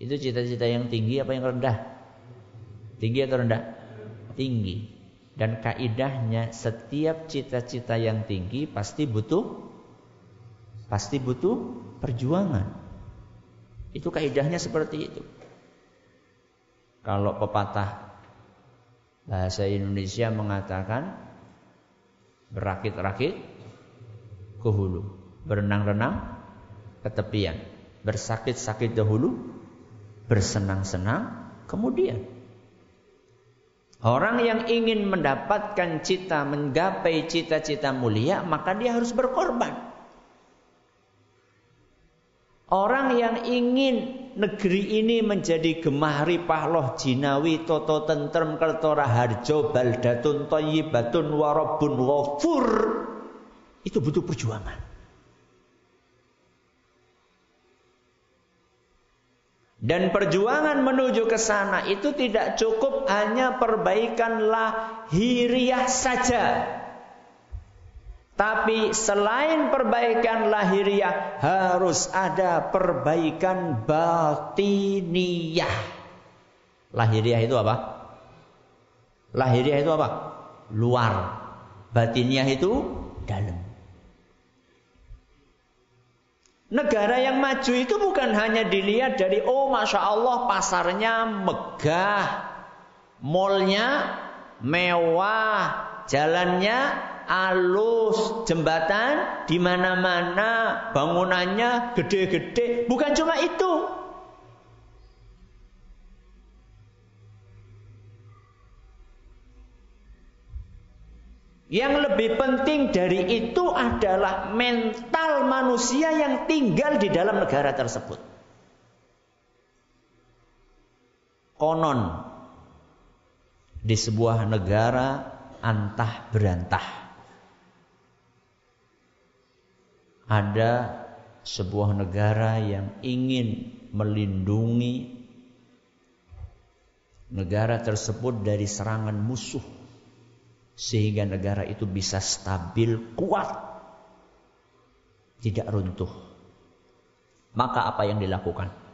Itu cita-cita yang tinggi apa yang rendah? Tinggi atau rendah? Tinggi. Dan kaidahnya setiap cita-cita yang tinggi pasti butuh pasti butuh perjuangan. Itu kaidahnya seperti itu. Kalau pepatah Bahasa Indonesia mengatakan berakit-rakit ke hulu, berenang-renang ke tepian, bersakit-sakit dahulu, bersenang-senang kemudian. Orang yang ingin mendapatkan cita, menggapai cita-cita mulia, maka dia harus berkorban. Orang yang ingin negeri ini menjadi gemah ripah loh jinawi toto tentrem kertora harjo baldatun toyibatun warobun wafur itu butuh perjuangan. Dan perjuangan menuju ke sana itu tidak cukup hanya perbaikan lahiriah saja tapi selain perbaikan lahiriah harus ada perbaikan batiniah. Lahiriah itu apa? Lahiriah itu apa? Luar. Batiniah itu dalam. Negara yang maju itu bukan hanya dilihat dari oh masya Allah pasarnya megah, mallnya mewah, jalannya alus, jembatan di mana-mana, bangunannya gede-gede. Bukan cuma itu. Yang lebih penting dari itu adalah mental manusia yang tinggal di dalam negara tersebut. Konon di sebuah negara antah berantah ada sebuah negara yang ingin melindungi negara tersebut dari serangan musuh sehingga negara itu bisa stabil, kuat, tidak runtuh. Maka apa yang dilakukan?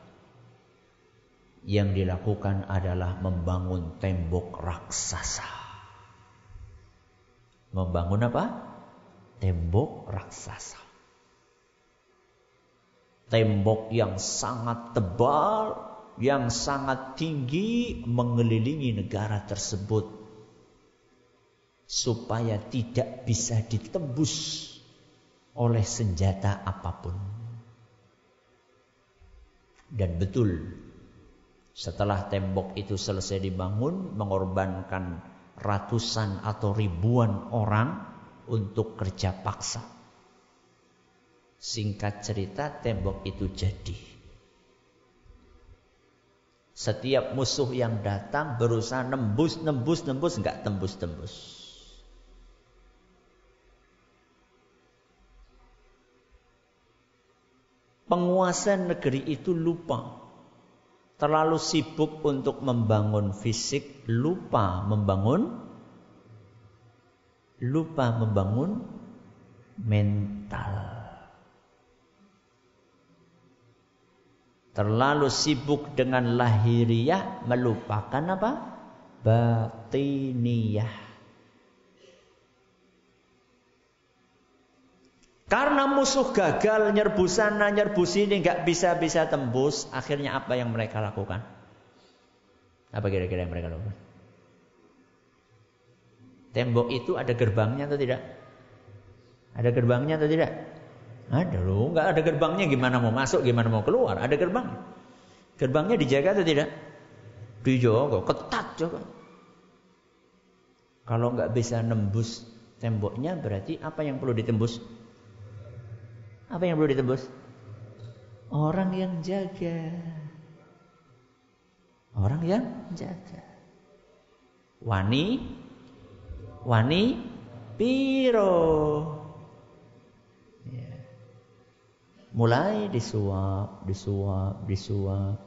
Yang dilakukan adalah membangun tembok raksasa. Membangun apa? Tembok raksasa. Tembok yang sangat tebal, yang sangat tinggi mengelilingi negara tersebut supaya tidak bisa ditembus oleh senjata apa pun. Dan betul, setelah tembok itu selesai dibangun, mengorbankan ratusan atau ribuan orang untuk kerja paksa. Singkat cerita, tembok itu jadi. Setiap musuh yang datang berusaha nembus, nembus, nembus, nggak tembus, tembus. Penguasa negeri itu lupa. Terlalu sibuk untuk membangun fisik, lupa membangun lupa membangun mental. Terlalu sibuk dengan lahiriah melupakan apa? Batiniyah. Karena musuh gagal nyerbu sana, nyerbu sini, nggak bisa-bisa tembus. Akhirnya apa yang mereka lakukan? Apa kira-kira yang mereka lakukan? Tembok itu ada gerbangnya atau tidak? Ada gerbangnya atau tidak? Ada loh, nggak ada gerbangnya gimana mau masuk, gimana mau keluar? Ada gerbang. Gerbangnya dijaga atau tidak? Dijaga, ketat juga. Kalau nggak bisa nembus temboknya, berarti apa yang perlu ditembus? Apa yang perlu ditebus? Orang yang jaga. Orang yang jaga. Wani wani piro. Ya. Mulai disuap, disuap, disuap.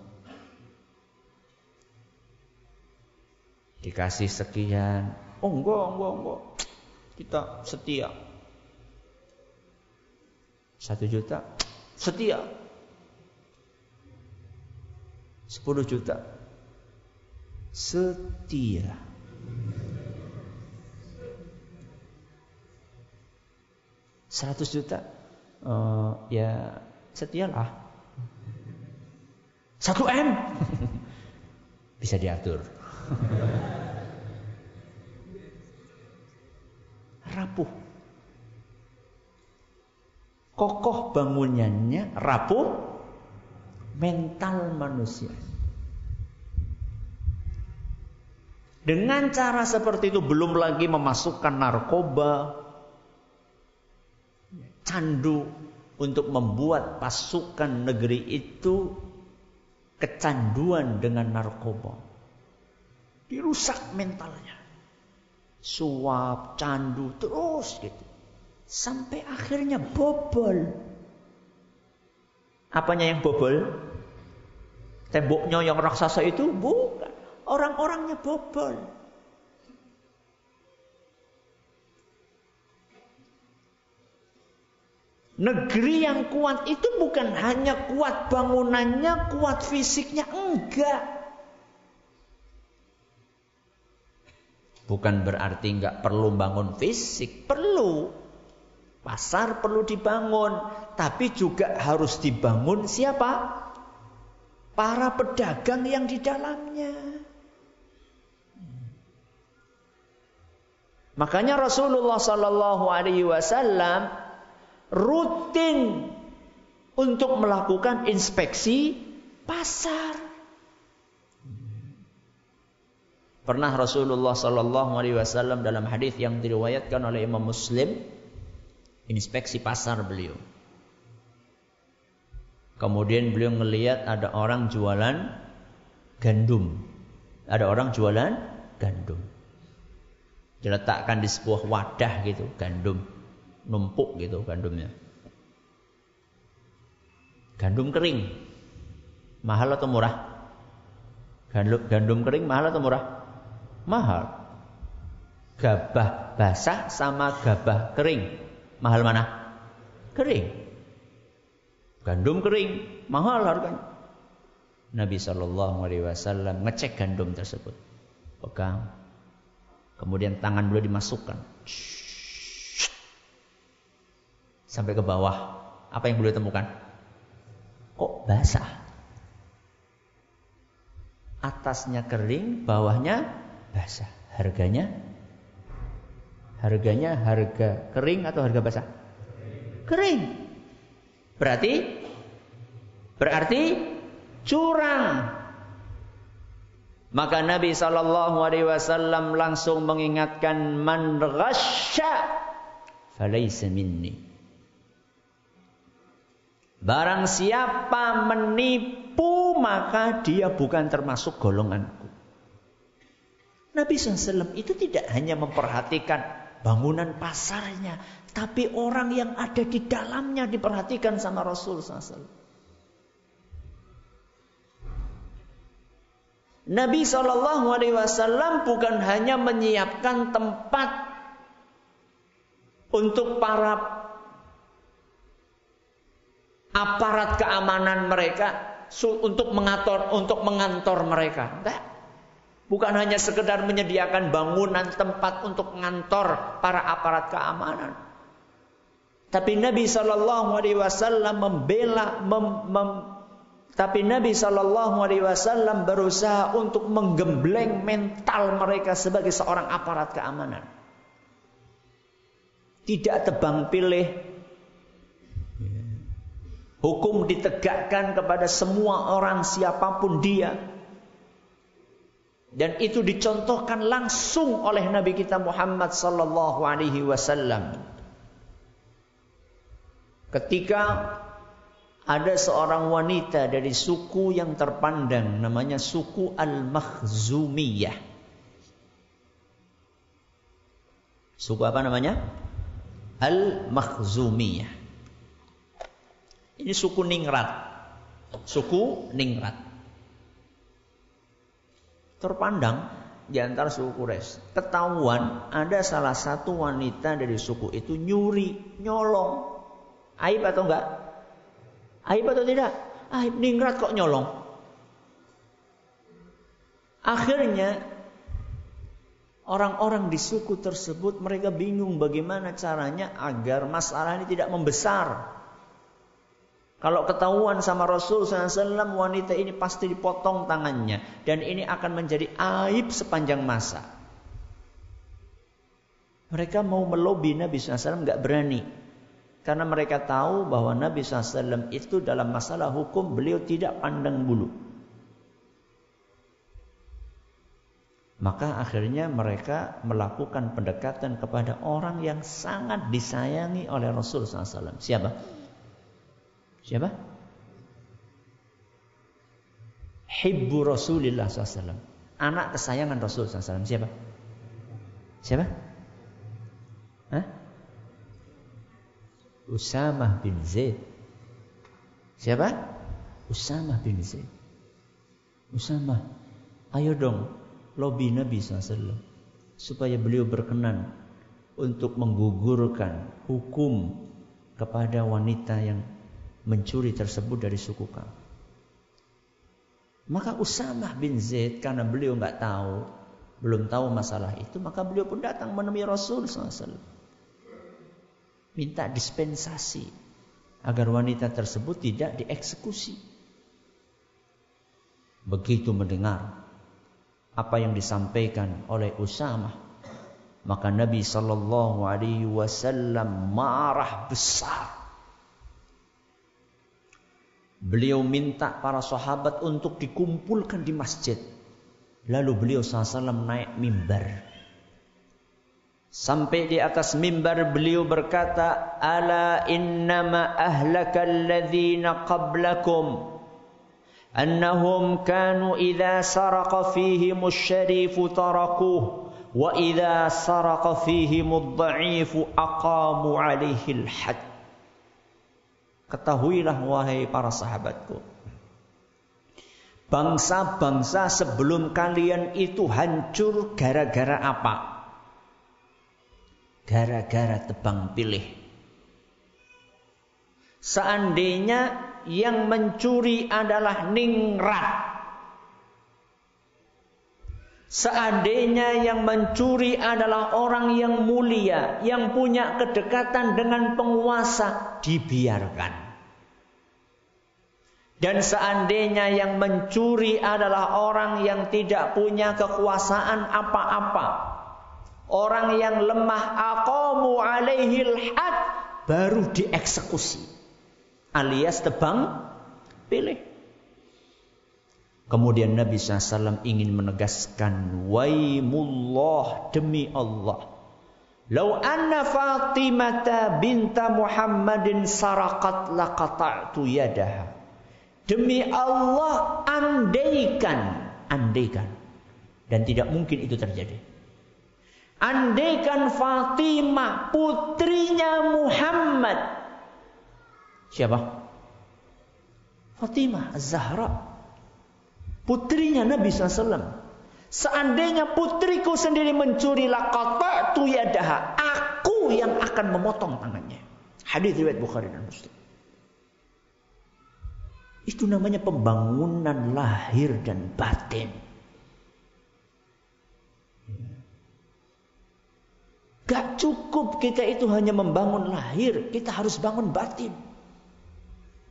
Dikasih sekian. Oh enggak, enggak, enggak. Kita setia. Satu juta setia. Sepuluh juta setia. Seratus juta uh, ya setialah. Satu M bisa diatur. Rapuh kokoh bangunannya, rapuh mental manusia. Dengan cara seperti itu belum lagi memasukkan narkoba, candu untuk membuat pasukan negeri itu kecanduan dengan narkoba. Dirusak mentalnya. Suap, candu, terus gitu. Sampai akhirnya bobol. Apanya yang bobol? Temboknya yang raksasa itu bukan. Orang-orangnya bobol. Negeri yang kuat itu bukan hanya kuat bangunannya, kuat fisiknya, enggak. Bukan berarti enggak perlu bangun fisik, perlu. Pasar perlu dibangun, tapi juga harus dibangun siapa? Para pedagang yang di dalamnya. Makanya Rasulullah Sallallahu Alaihi Wasallam rutin untuk melakukan inspeksi pasar. Pernah Rasulullah Sallallahu Alaihi Wasallam dalam hadis yang diriwayatkan oleh Imam Muslim inspeksi pasar beliau. Kemudian beliau melihat ada orang jualan gandum. Ada orang jualan gandum. Diletakkan di sebuah wadah gitu, gandum. Numpuk gitu gandumnya. Gandum kering. Mahal atau murah? Gandum, gandum kering mahal atau murah? Mahal. Gabah basah sama gabah kering. Mahal mana? Kering. Gandum kering mahal harganya. Nabi Shallallahu Alaihi Wasallam ngecek gandum tersebut, pegang, kemudian tangan beliau dimasukkan sampai ke bawah. Apa yang beliau temukan? Kok basah? atasnya kering, bawahnya basah. Harganya harganya harga kering atau harga basah? Kering. Berarti berarti curang. Maka Nabi Shallallahu Alaihi Wasallam langsung mengingatkan man ghasya falaysa minni. Barang siapa menipu maka dia bukan termasuk golonganku. Nabi SAW itu tidak hanya memperhatikan bangunan pasarnya, tapi orang yang ada di dalamnya diperhatikan sama Rasul SAW. Nabi Shallallahu Alaihi Wasallam bukan hanya menyiapkan tempat untuk para aparat keamanan mereka, untuk mengatur untuk mengantor mereka. Enggak. Bukan hanya sekedar menyediakan bangunan tempat untuk mengantor para aparat keamanan. Tapi Nabi Shallallahu Alaihi Wasallam membela, mem, mem, tapi Nabi Shallallahu Alaihi Wasallam berusaha untuk menggembleng mental mereka sebagai seorang aparat keamanan. Tidak tebang pilih Hukum ditegakkan kepada semua orang siapa pun dia. Dan itu dicontohkan langsung oleh Nabi kita Muhammad sallallahu alaihi wasallam. Ketika ada seorang wanita dari suku yang terpandang namanya suku Al-Makhzumiyah. Suku apa namanya? Al-Makhzumiyah. Ini suku Ningrat. Suku Ningrat. Terpandang di antara suku Quraisy. Ketahuan ada salah satu wanita dari suku itu nyuri, nyolong. Aib atau enggak? Aib atau tidak? Aib Ningrat kok nyolong. Akhirnya orang-orang di suku tersebut mereka bingung bagaimana caranya agar masalah ini tidak membesar. Kalau ketahuan sama Rasul SAW, wanita ini pasti dipotong tangannya. Dan ini akan menjadi aib sepanjang masa. Mereka mau melobi Nabi SAW nggak berani. Karena mereka tahu bahwa Nabi SAW itu dalam masalah hukum beliau tidak pandang bulu. Maka akhirnya mereka melakukan pendekatan kepada orang yang sangat disayangi oleh Rasul SAW. Siapa? Siapa? Hibbu Rasulillah SAW. Anak kesayangan Rasul SAW. Siapa? Siapa? Hah? Usamah bin Zaid. Siapa? Usamah bin Zaid. Usamah, ayo dong lobby Nabi SAW supaya beliau berkenan untuk menggugurkan hukum kepada wanita yang mencuri tersebut dari suku Ka'ab. Maka Usamah bin Zaid karena beliau nggak tahu, belum tahu masalah itu, maka beliau pun datang menemui Rasul SAW. Minta dispensasi agar wanita tersebut tidak dieksekusi. Begitu mendengar apa yang disampaikan oleh Usamah, maka Nabi Shallallahu Alaihi Wasallam marah besar Beliau minta para sahabat untuk dikumpulkan di masjid. Lalu beliau SAW naik mimbar. Sampai di atas mimbar beliau berkata, Ala innama ahlaka alladhina qablakum. Annahum kanu idha saraka fihimu syarifu tarakuh. Wa idha saraka fihimu dha'ifu aqamu alaihi al-had. Ketahuilah wahai para sahabatku. Bangsa-bangsa sebelum kalian itu hancur gara-gara apa? Gara-gara tebang pilih. Seandainya yang mencuri adalah ningrat, Seandainya yang mencuri adalah orang yang mulia, yang punya kedekatan dengan penguasa, dibiarkan. Dan seandainya yang mencuri adalah orang yang tidak punya kekuasaan apa-apa, orang yang lemah, aqamu alaihil had, baru dieksekusi. Alias tebang pilih. Kemudian Nabi SAW ingin menegaskan Waimullah demi Allah Lau anna Fatimata binta Muhammadin sarakat laqata'tu yadaha. Demi Allah andaikan Andaikan. Dan tidak mungkin itu terjadi. Andaikan Fatimah putrinya Muhammad. Siapa? Fatimah Az-Zahra putrinya Nabi SAW. Seandainya putriku sendiri mencuri lakata tu yadaha, aku yang akan memotong tangannya. Hadis riwayat Bukhari dan Muslim. Itu namanya pembangunan lahir dan batin. Gak cukup kita itu hanya membangun lahir, kita harus bangun batin.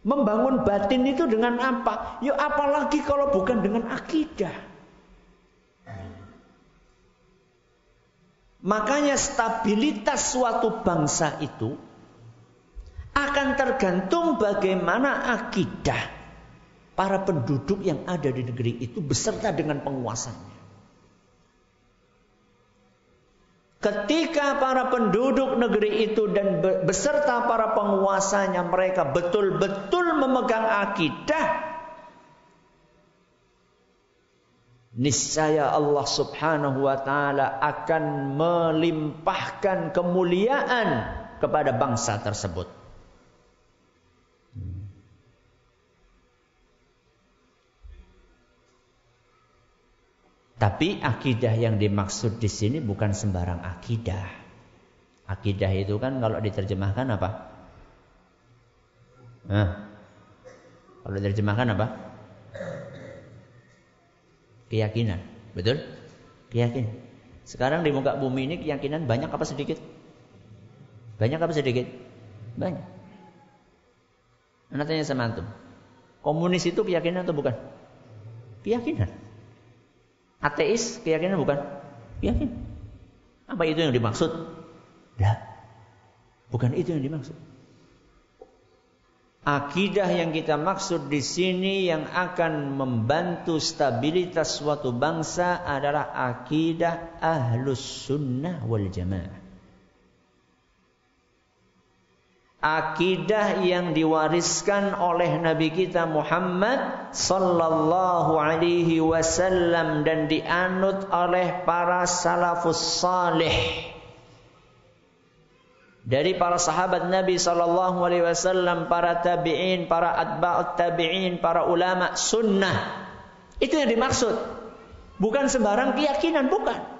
Membangun batin itu dengan apa? Ya apalagi kalau bukan dengan akidah. Makanya stabilitas suatu bangsa itu akan tergantung bagaimana akidah para penduduk yang ada di negeri itu beserta dengan penguasanya. Ketika para penduduk negeri itu dan beserta para penguasanya mereka betul-betul memegang akidah niscaya Allah Subhanahu wa taala akan melimpahkan kemuliaan kepada bangsa tersebut. Tapi akidah yang dimaksud di sini bukan sembarang akidah. Akidah itu kan kalau diterjemahkan apa? Nah, kalau diterjemahkan apa? Keyakinan, betul? Keyakinan. Sekarang di muka bumi ini keyakinan banyak apa sedikit? Banyak apa sedikit? Banyak. Anak tanya sama antum. Komunis itu keyakinan atau bukan? Keyakinan. Ateis keyakinan bukan? Yakin. Apa itu yang dimaksud? Tidak. Bukan itu yang dimaksud. Akidah yang kita maksud di sini yang akan membantu stabilitas suatu bangsa adalah akidah ahlus sunnah wal jamaah. Akidah yang diwariskan oleh Nabi kita Muhammad sallallahu alaihi wasallam dan dianut oleh para salafus salih dari para sahabat Nabi sallallahu alaihi wasallam, para tabi'in, para atba'ut tabi'in, para ulama sunnah. Itu yang dimaksud. Bukan sembarang keyakinan, bukan.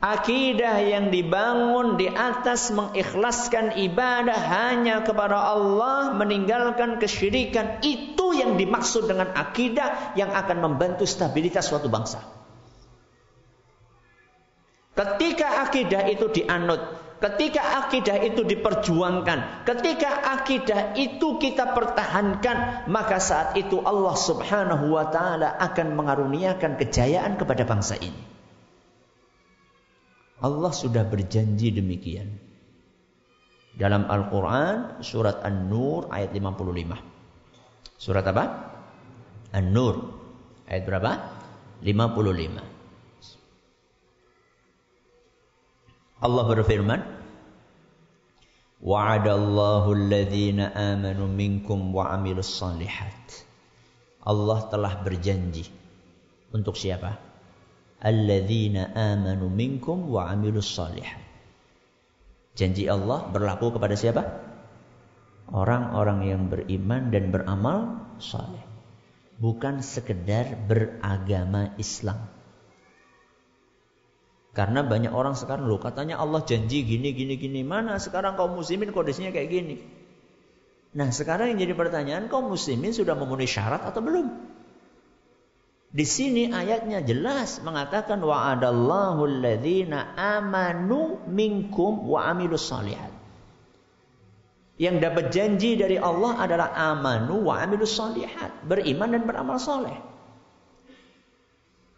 Akidah yang dibangun di atas mengikhlaskan ibadah hanya kepada Allah, meninggalkan kesyirikan, itu yang dimaksud dengan akidah yang akan membantu stabilitas suatu bangsa. Ketika akidah itu dianut, ketika akidah itu diperjuangkan, ketika akidah itu kita pertahankan, maka saat itu Allah Subhanahu wa taala akan mengaruniakan kejayaan kepada bangsa ini. Allah sudah berjanji demikian. Dalam Al-Quran surat An-Nur ayat 55. Surat apa? An-Nur. Ayat berapa? 55. Allah berfirman, Wa'adallahu alladhina amanu minkum wa amilus salihat. Allah telah berjanji untuk siapa? Alladzina amanu minkum wa amilus salihat. Janji Allah berlaku kepada siapa? Orang-orang yang beriman dan beramal saleh. Bukan sekedar beragama Islam. Karena banyak orang sekarang loh katanya Allah janji gini gini gini. Mana sekarang kaum muslimin kondisinya kayak gini? Nah sekarang yang jadi pertanyaan kaum muslimin sudah memenuhi syarat atau belum? Di sini ayatnya jelas mengatakan wa'adallahu alladzina amanu minkum wa amilus salihat. Yang dapat janji dari Allah adalah amanu wa amilus salihat, beriman dan beramal soleh.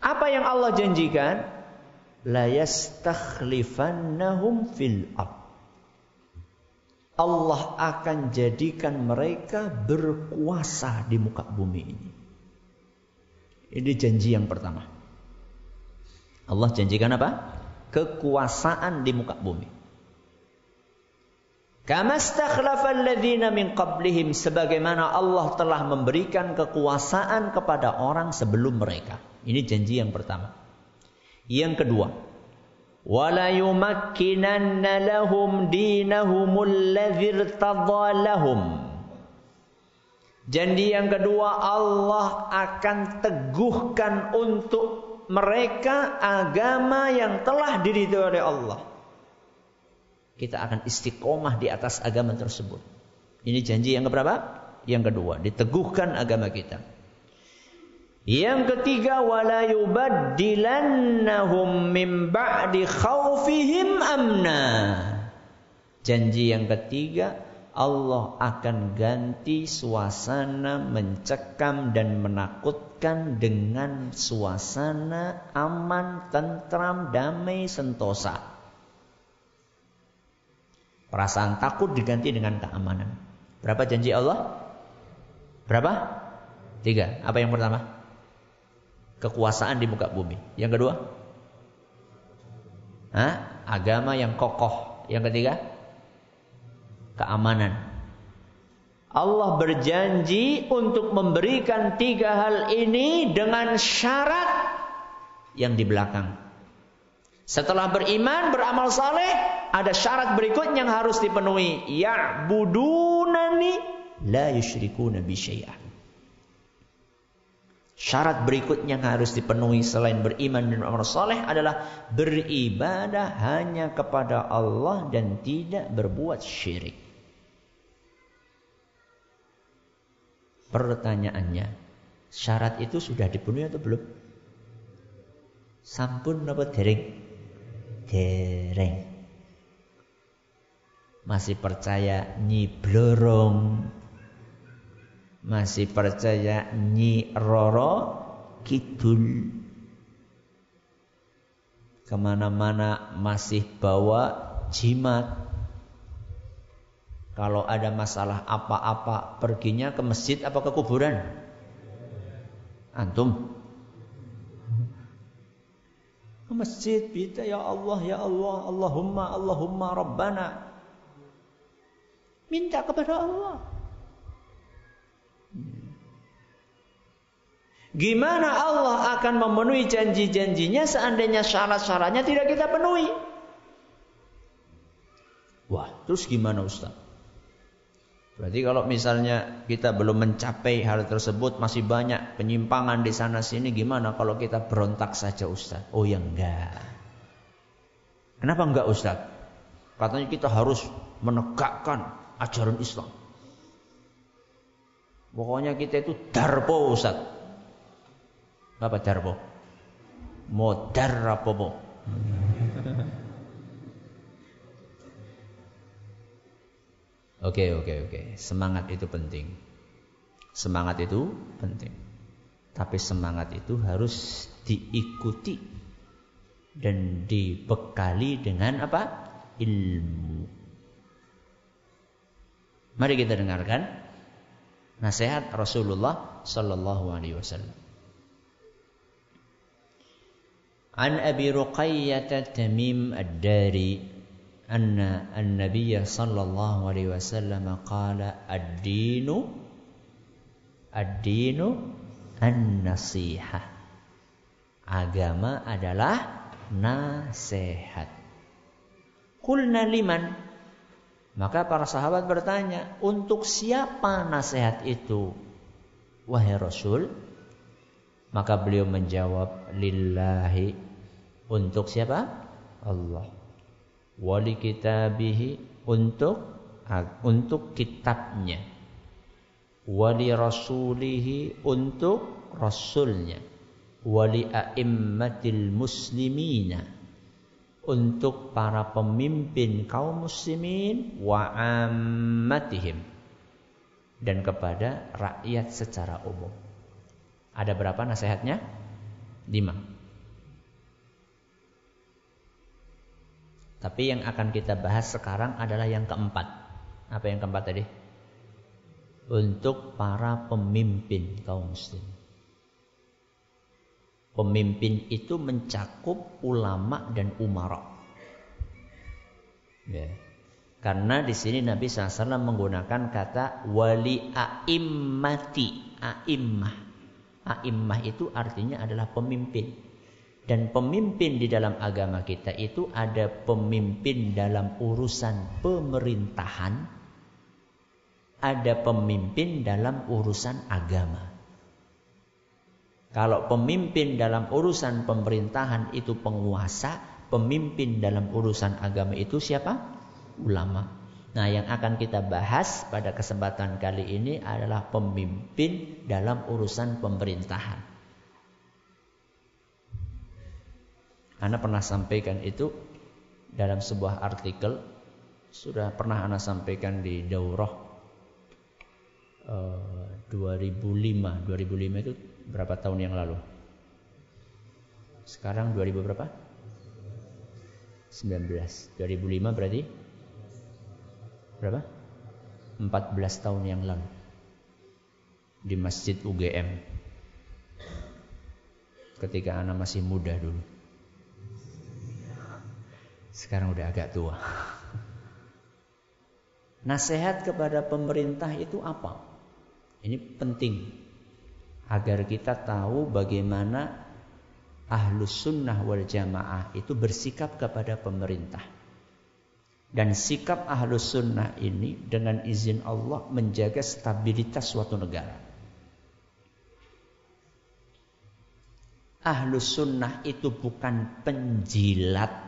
Apa yang Allah janjikan? La yastakhlifannahum fil ard. Allah akan jadikan mereka berkuasa di muka bumi ini. Ini janji yang pertama. Allah janjikan apa? Kekuasaan di muka bumi. Kama min qablihim sebagaimana Allah telah memberikan kekuasaan kepada orang sebelum mereka. Ini janji yang pertama. Yang kedua, wala yumakkinanna lahum dinahumul ladzi lahum Janji yang kedua Allah akan teguhkan untuk mereka agama yang telah diridhoi oleh Allah. Kita akan istiqomah di atas agama tersebut. Ini janji yang keberapa? Yang kedua, diteguhkan agama kita. Yang ketiga, wala yubaddilannahum min ba'di khawfihim amna. Janji yang ketiga, Allah akan ganti suasana mencekam dan menakutkan dengan suasana aman, tentram, damai, sentosa. Perasaan takut diganti dengan keamanan. Berapa janji Allah? Berapa? Tiga. Apa yang pertama? Kekuasaan di muka bumi. Yang kedua? Hah? Agama yang kokoh. Yang ketiga? Keamanan. Allah berjanji untuk memberikan tiga hal ini dengan syarat yang di belakang. Setelah beriman, beramal saleh, ada syarat berikutnya yang harus dipenuhi. Ya'budunani la yusyrikuna bi syai'an. Syarat berikutnya yang harus dipenuhi selain beriman dan beramal saleh adalah beribadah hanya kepada Allah dan tidak berbuat syirik. Pertanyaannya, syarat itu sudah dipenuhi atau belum? Sampun apa dereng? Dereng. Masih percaya nyi blorong. Masih percaya nyi roro kidul. Ke mana-mana masih bawa jimat kalau ada masalah apa-apa, perginya ke masjid apa ke kuburan? Antum? Ke masjid, kita ya Allah, ya Allah, Allahumma, Allahumma, Rabbana. Minta kepada Allah. Gimana Allah akan memenuhi janji-janjinya seandainya syarat-syaratnya tidak kita penuhi? Wah, terus gimana Ustaz? Berarti kalau misalnya kita belum mencapai hal tersebut masih banyak penyimpangan di sana sini gimana kalau kita berontak saja Ustaz? Oh ya enggak. Kenapa enggak Ustaz? Katanya kita harus menegakkan ajaran Islam. Pokoknya kita itu darpo Ustaz. Apa darpo? Modar apa Oke, oke, oke. Semangat itu penting. Semangat itu penting. Tapi semangat itu harus diikuti dan dibekali dengan apa? Ilmu. Mari kita dengarkan nasihat Rasulullah sallallahu alaihi wasallam. An Abi Ruqayyah Tamim Ad-Dari أن النبي صلى الله عليه وسلم قال الدين الدين النصيحة agama adalah nasihat kulna liman maka para sahabat bertanya untuk siapa nasihat itu wahai Rasul maka beliau menjawab lillahi untuk siapa Allah wali kitabihi untuk untuk kitabnya wali rasulihi untuk rasulnya wali a'immatil muslimina untuk para pemimpin kaum muslimin wa ammatihim dan kepada rakyat secara umum. Ada berapa nasihatnya? Lima. Tapi yang akan kita bahas sekarang adalah yang keempat. Apa yang keempat tadi? Untuk para pemimpin kaum muslim. Pemimpin itu mencakup ulama dan umara. Ya. Karena di sini Nabi SAW menggunakan kata wali a'immati. A'immah. A'immah itu artinya adalah pemimpin. Dan pemimpin di dalam agama kita itu ada pemimpin dalam urusan pemerintahan, ada pemimpin dalam urusan agama. Kalau pemimpin dalam urusan pemerintahan itu penguasa, pemimpin dalam urusan agama itu siapa? Ulama. Nah, yang akan kita bahas pada kesempatan kali ini adalah pemimpin dalam urusan pemerintahan. Anda pernah sampaikan itu dalam sebuah artikel. Sudah pernah Anda sampaikan di daurah uh, 2005 2005 itu berapa tahun yang lalu? Sekarang 2000 berapa? 19 2005 berarti? Berapa? 14 tahun yang lalu. Di Masjid UGM ketika anak masih muda dulu sekarang udah agak tua. Nasihat kepada pemerintah itu apa? Ini penting agar kita tahu bagaimana ahlus sunnah wal jamaah itu bersikap kepada pemerintah. Dan sikap ahlus sunnah ini dengan izin Allah menjaga stabilitas suatu negara. Ahlus sunnah itu bukan penjilat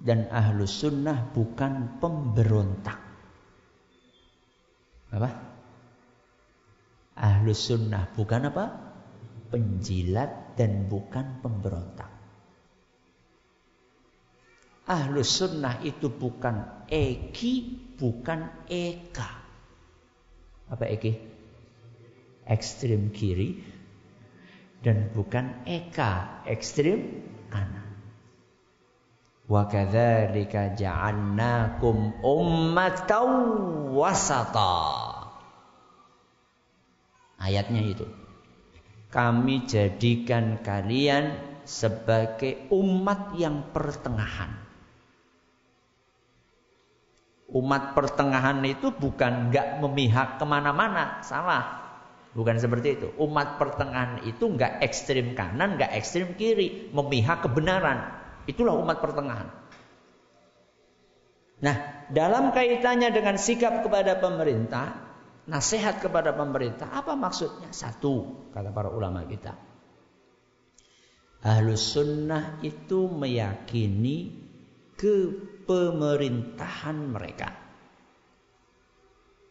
dan ahlu sunnah bukan pemberontak. Apa? Ahlu sunnah bukan apa? Penjilat dan bukan pemberontak. Ahlu sunnah itu bukan eki, bukan eka. Apa eki? Ekstrim kiri. Dan bukan eka, ekstrim kanan. Wa kadzalika ja'alnakum ummatan wasata. Ayatnya itu. Kami jadikan kalian sebagai umat yang pertengahan. Umat pertengahan itu bukan nggak memihak ke mana-mana, salah. Bukan seperti itu. Umat pertengahan itu nggak ekstrim kanan, nggak ekstrim kiri, memihak kebenaran. Itulah umat pertengahan. Nah, dalam kaitannya dengan sikap kepada pemerintah, nasihat kepada pemerintah, apa maksudnya? Satu, kata para ulama kita. Ahlus sunnah itu meyakini kepemerintahan mereka.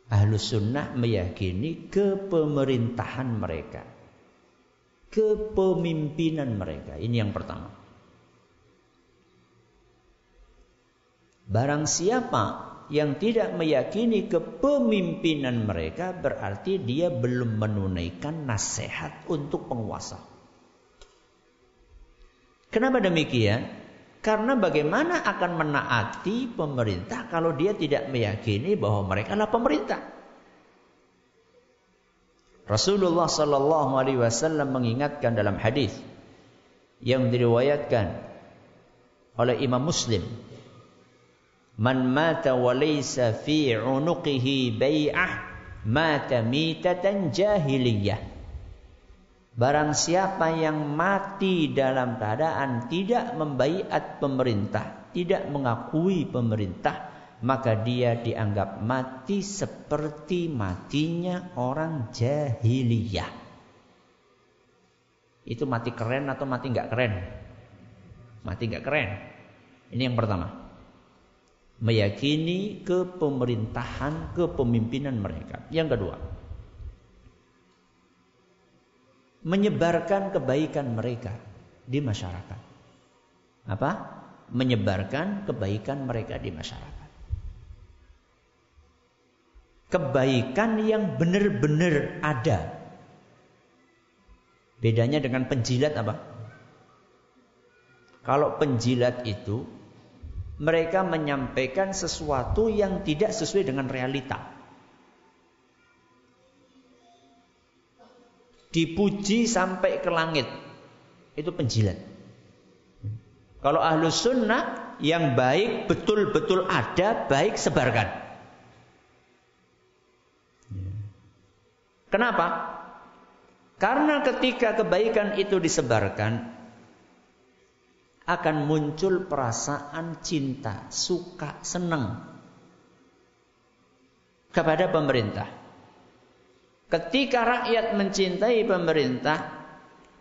Ahlus sunnah meyakini kepemerintahan mereka. Kepemimpinan mereka. Ini yang pertama. Barang siapa yang tidak meyakini kepemimpinan mereka berarti dia belum menunaikan nasihat untuk penguasa. Kenapa demikian? Karena bagaimana akan menaati pemerintah kalau dia tidak meyakini bahwa mereka adalah pemerintah? Rasulullah Sallallahu Alaihi Wasallam mengingatkan dalam hadis yang diriwayatkan oleh Imam Muslim Man mata wa laysa fi unuqihi bai'ah mata mitatan jahiliyah. Barang siapa yang mati dalam keadaan tidak membaiat pemerintah, tidak mengakui pemerintah, maka dia dianggap mati seperti matinya orang jahiliyah. Itu mati keren atau mati nggak keren? Mati nggak keren. Ini yang pertama. Meyakini kepemerintahan, kepemimpinan mereka. Yang kedua, menyebarkan kebaikan mereka di masyarakat. Apa? Menyebarkan kebaikan mereka di masyarakat. Kebaikan yang benar-benar ada. Bedanya dengan penjilat apa? Kalau penjilat itu mereka menyampaikan sesuatu yang tidak sesuai dengan realita. dipuji sampai ke langit. Itu penjilat. Kalau ahlus sunnah yang baik betul-betul ada, baik sebarkan. Kenapa? Karena ketika kebaikan itu disebarkan, akan muncul perasaan cinta, suka, senang kepada pemerintah. Ketika rakyat mencintai pemerintah,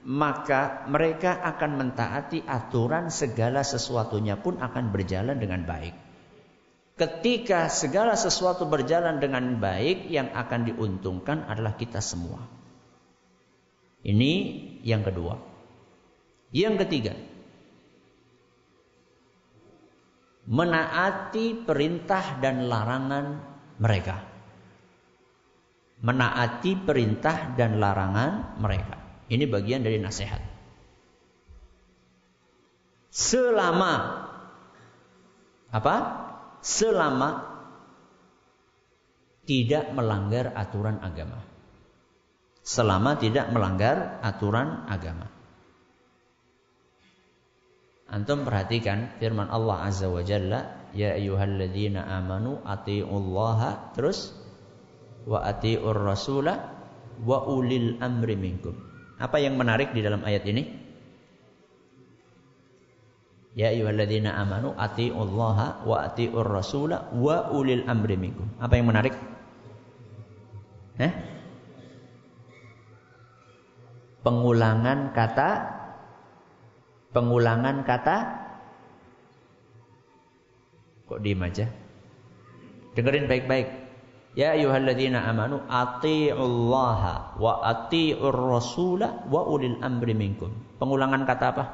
maka mereka akan mentaati aturan segala sesuatunya pun akan berjalan dengan baik. Ketika segala sesuatu berjalan dengan baik, yang akan diuntungkan adalah kita semua. Ini yang kedua. Yang ketiga, menaati perintah dan larangan mereka menaati perintah dan larangan mereka. Ini bagian dari nasihat. Selama apa? Selama tidak melanggar aturan agama. Selama tidak melanggar aturan agama. Antum perhatikan firman Allah Azza wa Jalla, "Ya ayyuhalladzina amanu atiullaha" terus wa atiur rasula wa ulil amri minkum. Apa yang menarik di dalam ayat ini? Ya ayyuhalladzina amanu atiullaha wa atiur rasula wa ulil amri minkum. Apa yang menarik? Eh? Pengulangan kata pengulangan kata kok diem aja? Dengerin baik-baik. Ya ayyuhalladzina amanu atiullaha wa atiur rasula wa ulil amri minkum. Pengulangan kata apa?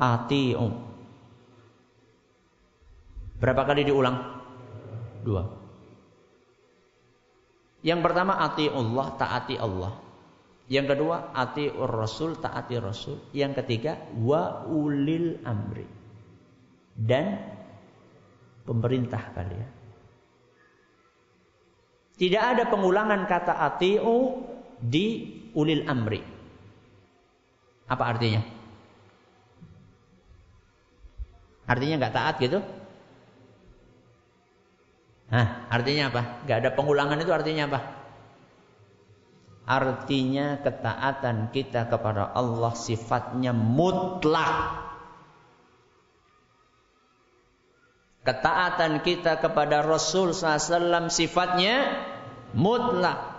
Ati'u. Berapa kali diulang? Dua. Yang pertama atiullah, taati Allah. Yang kedua atiur rasul, taati rasul. Yang ketiga wa ulil amri. Dan pemerintah kalian. Tidak ada pengulangan kata atiu di ulil amri. Apa artinya? Artinya nggak taat gitu? Nah, artinya apa? Gak ada pengulangan itu artinya apa? Artinya ketaatan kita kepada Allah sifatnya mutlak. Ketaatan kita kepada Rasul SAW sifatnya mutlak.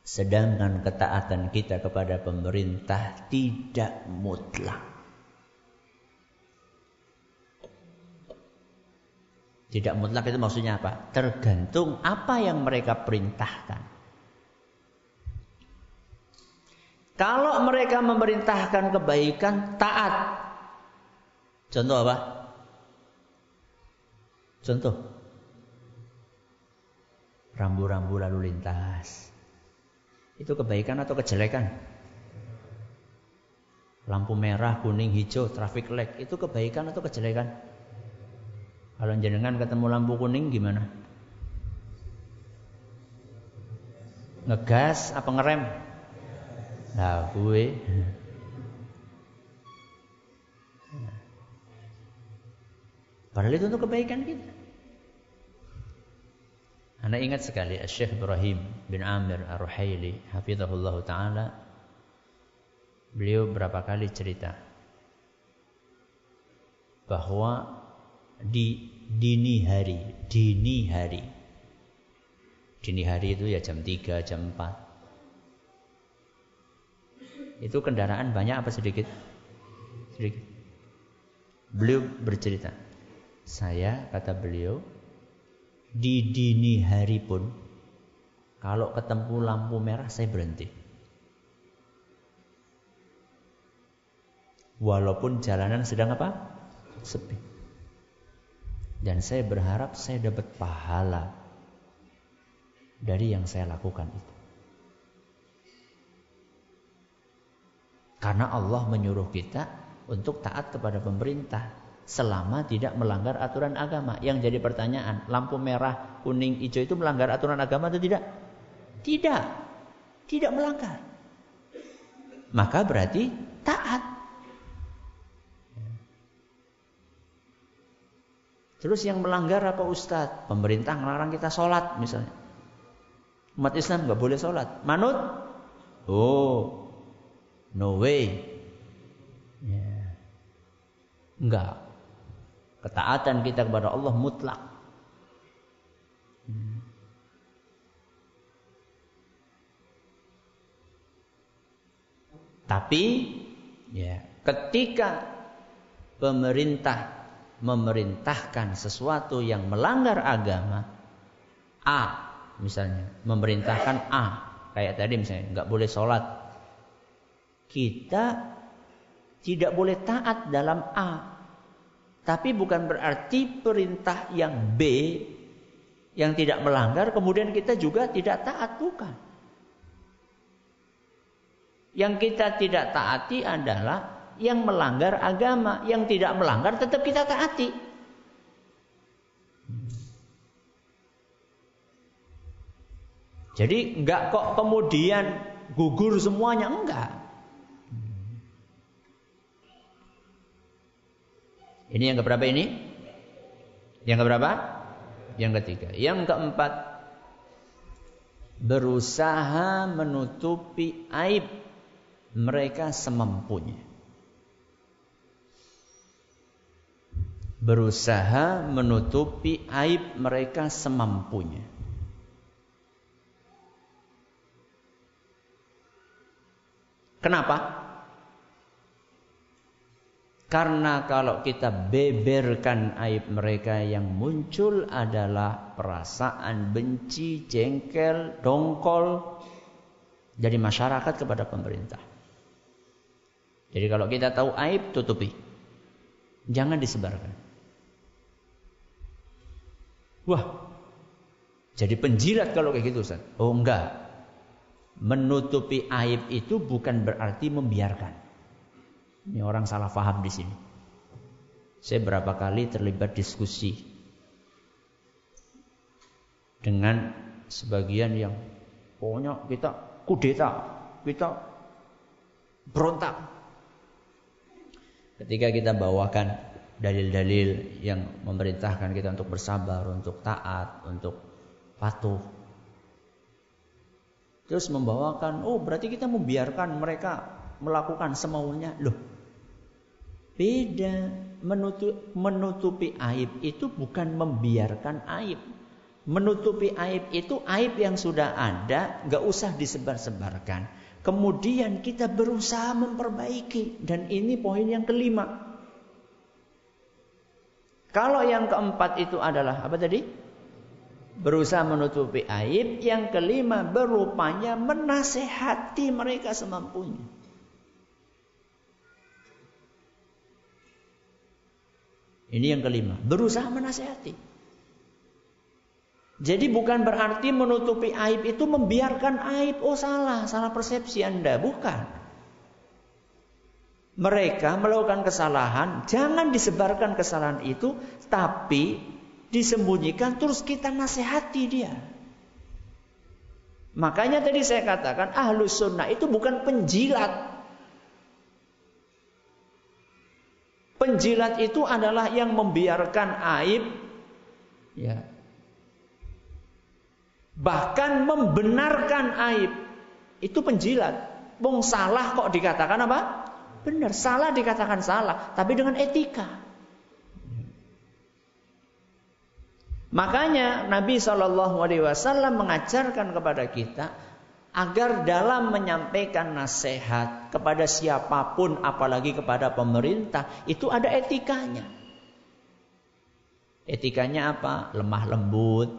Sedangkan ketaatan kita kepada pemerintah tidak mutlak. Tidak mutlak itu maksudnya apa? Tergantung apa yang mereka perintahkan. Kalau mereka memerintahkan kebaikan, taat. Contoh apa? Contoh. Rambu-rambu lalu lintas. Itu kebaikan atau kejelekan? Lampu merah, kuning, hijau, traffic light itu kebaikan atau kejelekan? Kalau jenengan ketemu lampu kuning gimana? Ngegas apa ngerem? Nah, gue Padahal itu untuk kebaikan kita. Anda ingat sekali Syekh Ibrahim bin Amir Ar-Ruhaili hafizahullah taala beliau berapa kali cerita bahwa di dini hari, dini hari. Dini hari itu ya jam 3, jam 4. Itu kendaraan banyak apa sedikit? Sedikit. Beliau bercerita, saya kata beliau di dini hari pun kalau ketemu lampu merah saya berhenti. Walaupun jalanan sedang apa? Sepi. Dan saya berharap saya dapat pahala dari yang saya lakukan itu. Karena Allah menyuruh kita untuk taat kepada pemerintah selama tidak melanggar aturan agama. Yang jadi pertanyaan, lampu merah, kuning, hijau itu melanggar aturan agama atau tidak? Tidak. Tidak melanggar. Maka berarti taat. Terus yang melanggar apa Ustadz? Pemerintah melarang kita sholat misalnya. Umat Islam nggak boleh sholat. Manut? Oh, no way. Ya. Enggak. Ketaatan kita kepada Allah mutlak. Hmm. Tapi ya, ketika pemerintah memerintahkan sesuatu yang melanggar agama A misalnya memerintahkan A kayak tadi misalnya nggak boleh sholat. Kita tidak boleh taat dalam A tapi bukan berarti perintah yang B yang tidak melanggar kemudian kita juga tidak taat bukan. Yang kita tidak taati adalah yang melanggar agama, yang tidak melanggar tetap kita taati. Jadi enggak kok kemudian gugur semuanya enggak. Ini yang keberapa ini? Yang keberapa? Yang ketiga. Yang keempat, berusaha menutupi aib mereka semampunya. Berusaha menutupi aib mereka semampunya. Kenapa? Karena kalau kita beberkan aib mereka yang muncul adalah perasaan benci, jengkel, dongkol dari masyarakat kepada pemerintah. Jadi kalau kita tahu aib, tutupi. Jangan disebarkan. Wah, jadi penjilat kalau kayak gitu Ustaz. Oh enggak. Menutupi aib itu bukan berarti membiarkan. Ini orang salah paham di sini. Saya berapa kali terlibat diskusi dengan sebagian yang pokoknya kita kudeta, kita berontak. Ketika kita bawakan dalil-dalil yang memerintahkan kita untuk bersabar, untuk taat, untuk patuh. Terus membawakan, oh berarti kita membiarkan mereka melakukan semaunya. Loh, beda. Menutup, menutupi aib itu bukan membiarkan aib. Menutupi aib itu aib yang sudah ada, nggak usah disebar-sebarkan. Kemudian kita berusaha memperbaiki dan ini poin yang kelima. Kalau yang keempat itu adalah apa tadi? Berusaha menutupi aib. Yang kelima berupanya menasehati mereka semampunya. Ini yang kelima. Berusaha menasehati. Jadi bukan berarti menutupi aib itu membiarkan aib. Oh salah, salah persepsi Anda. Bukan mereka melakukan kesalahan, jangan disebarkan kesalahan itu, tapi disembunyikan terus kita nasihati dia. Makanya tadi saya katakan ahlus sunnah itu bukan penjilat. Penjilat itu adalah yang membiarkan aib, ya, bahkan membenarkan aib. Itu penjilat. Wong salah kok dikatakan apa? Benar, salah dikatakan salah, tapi dengan etika. Makanya Nabi Shallallahu Alaihi Wasallam mengajarkan kepada kita agar dalam menyampaikan nasihat kepada siapa pun, apalagi kepada pemerintah, itu ada etikanya. Etikanya apa? Lemah lembut.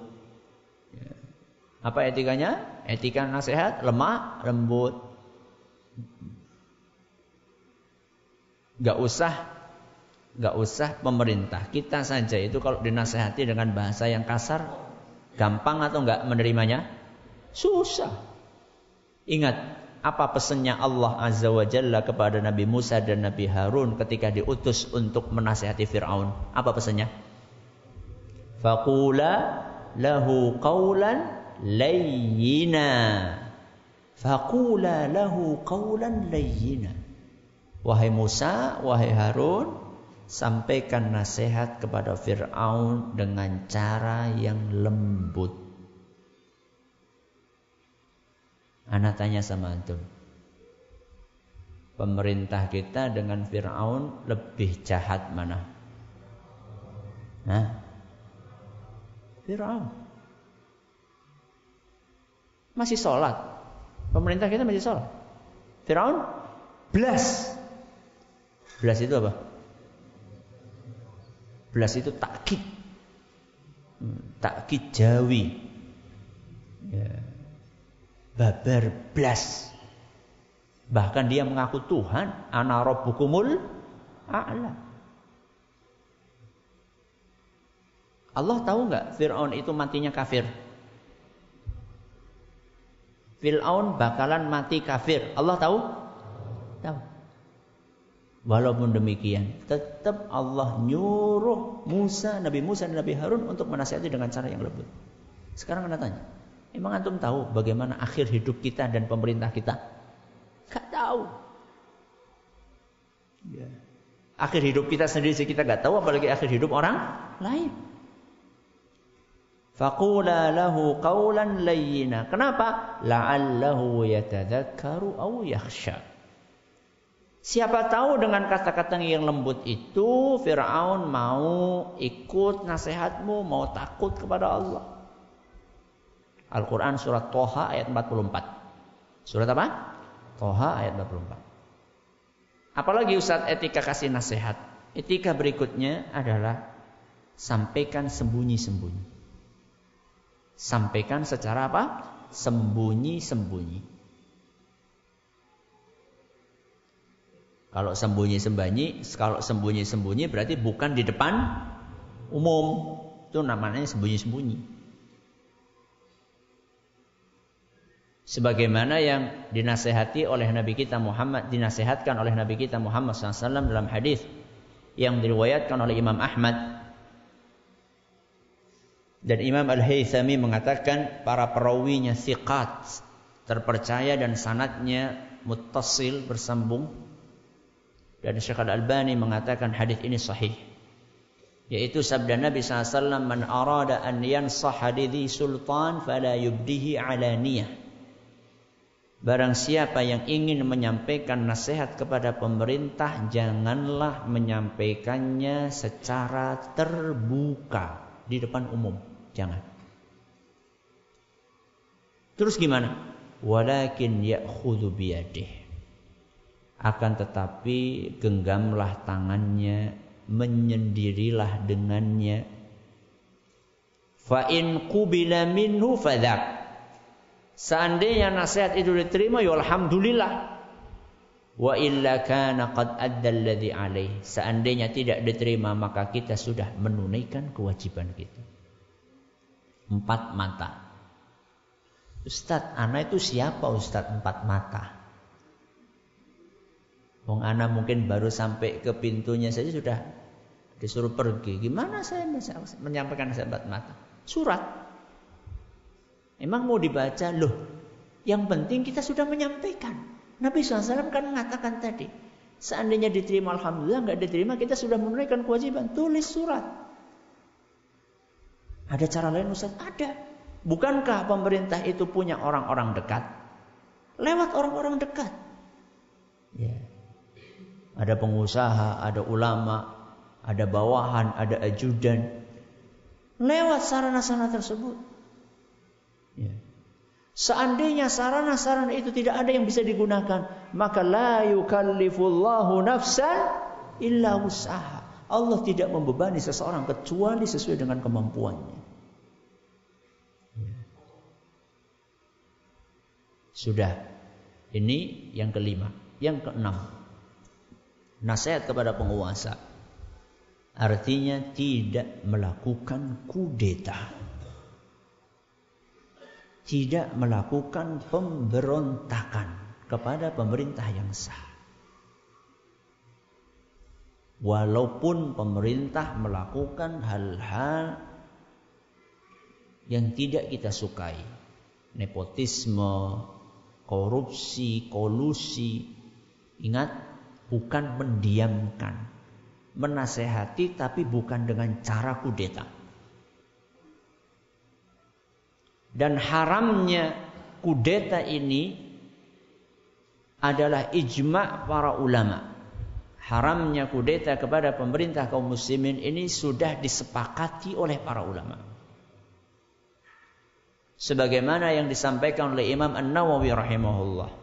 Apa etikanya? Etika nasihat lemah lembut. Gak usah Gak usah pemerintah. Kita saja itu kalau dinasehati dengan bahasa yang kasar, gampang atau enggak menerimanya? Susah. Ingat, apa pesannya Allah Azza wa Jalla kepada Nabi Musa dan Nabi Harun ketika diutus untuk menasehati Fir'aun? Apa pesannya? Faqula lahu qawlan layyina. Faqula lahu qawlan layyina. Wahai Musa, wahai Harun, sampaikan nasihat kepada Fir'aun dengan cara yang lembut. Anak tanya sama antum. Pemerintah kita dengan Fir'aun lebih jahat mana? Nah, Fir'aun. Masih sholat. Pemerintah kita masih sholat. Fir'aun belas. Belas itu apa? Belas itu takkid. Hmm, takkid Jawi. Ya. Babar belas. Bahkan dia mengaku Tuhan, ana rabbukumul a'la. Allah tahu nggak Fir'aun itu matinya kafir? Fir'aun bakalan mati kafir. Allah tahu? Tahu. Walaupun demikian, tetap Allah nyuruh Musa, Nabi Musa dan Nabi Harun untuk menasihati dengan cara yang lembut. Sekarang anda tanya, emang antum tahu bagaimana akhir hidup kita dan pemerintah kita? Gak tahu. Ya. Akhir hidup kita sendiri kita gak tahu, apalagi akhir hidup orang lain. Faqula lahu qawlan layyina. Kenapa? La'allahu yatadhakkaru aw yakhsha. Siapa tahu dengan kata-kata yang lembut itu Fir'aun mau ikut nasihatmu, mau takut kepada Allah. Al-Quran surat Toha ayat 44. Surat apa? Toha ayat 44. Apalagi Ustaz etika kasih nasihat. Etika berikutnya adalah sampaikan sembunyi-sembunyi. Sampaikan secara apa? Sembunyi-sembunyi. Kalau sembunyi-sembunyi, kalau sembunyi-sembunyi berarti bukan di depan umum. Itu namanya sembunyi-sembunyi. Sebagaimana yang dinasehati oleh Nabi kita Muhammad, dinasehatkan oleh Nabi kita Muhammad SAW dalam hadis yang diriwayatkan oleh Imam Ahmad dan Imam Al-Haythami mengatakan para perawinya siqat, terpercaya dan sanatnya muttasil bersambung dan Syekh Al-Albani mengatakan hadis ini sahih. Yaitu sabda Nabi SAW, Man arada an yansah hadidhi sultan fala yubdihi alaniyah. Barang siapa yang ingin menyampaikan nasihat kepada pemerintah, janganlah menyampaikannya secara terbuka di depan umum. Jangan. Terus gimana? Walakin ya'khudhu biyadih akan tetapi genggamlah tangannya, menyendirilah dengannya. Fa in qubila minhu. Seandainya nasihat itu diterima, ya alhamdulillah. Wa illa kana qad adda alladhi alaih. Seandainya tidak diterima, maka kita sudah menunaikan kewajiban kita. Empat mata. Ustadz, anak itu siapa Ustadz empat mata? Wong anak mungkin baru sampai ke pintunya saja sudah disuruh pergi. Gimana saya menyampaikan sahabat mata? Surat. Emang mau dibaca? Loh, yang penting kita sudah menyampaikan. Nabi SAW kan mengatakan tadi, seandainya diterima Alhamdulillah, nggak diterima kita sudah menunaikan kewajiban. Tulis surat. Ada cara lain Ustaz? Ada. Bukankah pemerintah itu punya orang-orang dekat? Lewat orang-orang dekat. Ya. Yeah. Ada pengusaha, ada ulama, ada bawahan, ada ajudan. Lewat sarana-sarana tersebut. Ya. Seandainya sarana-sarana itu tidak ada yang bisa digunakan, maka la yukallifullahu nafsan illa usaha. Allah tidak membebani seseorang kecuali sesuai dengan kemampuannya. Sudah. Ini yang kelima. Yang keenam. Nasihat kepada penguasa. Artinya tidak melakukan kudeta tidak melakukan pemberontakan kepada pemerintah yang sah. Walaupun pemerintah melakukan hal-hal yang tidak kita sukai, nepotisme, korupsi, kolusi, ingat bukan mendiamkan, menasehati tapi bukan dengan cara kudeta. Dan haramnya kudeta ini adalah ijma' para ulama. Haramnya kudeta kepada pemerintah kaum muslimin ini sudah disepakati oleh para ulama. Sebagaimana yang disampaikan oleh Imam An-Nawawi rahimahullah.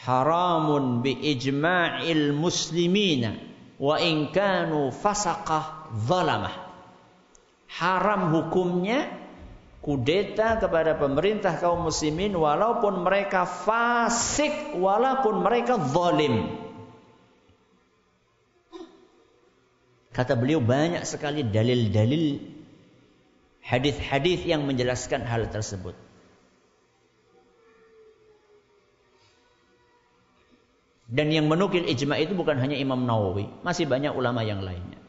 Haramun bi ijma'il muslimina wa in kanu fasaqah zalamah haram hukumnya kudeta kepada pemerintah kaum muslimin walaupun mereka fasik walaupun mereka zalim. Kata beliau banyak sekali dalil-dalil hadis-hadis yang menjelaskan hal tersebut. Dan yang menukil ijma itu bukan hanya Imam Nawawi, masih banyak ulama yang lainnya.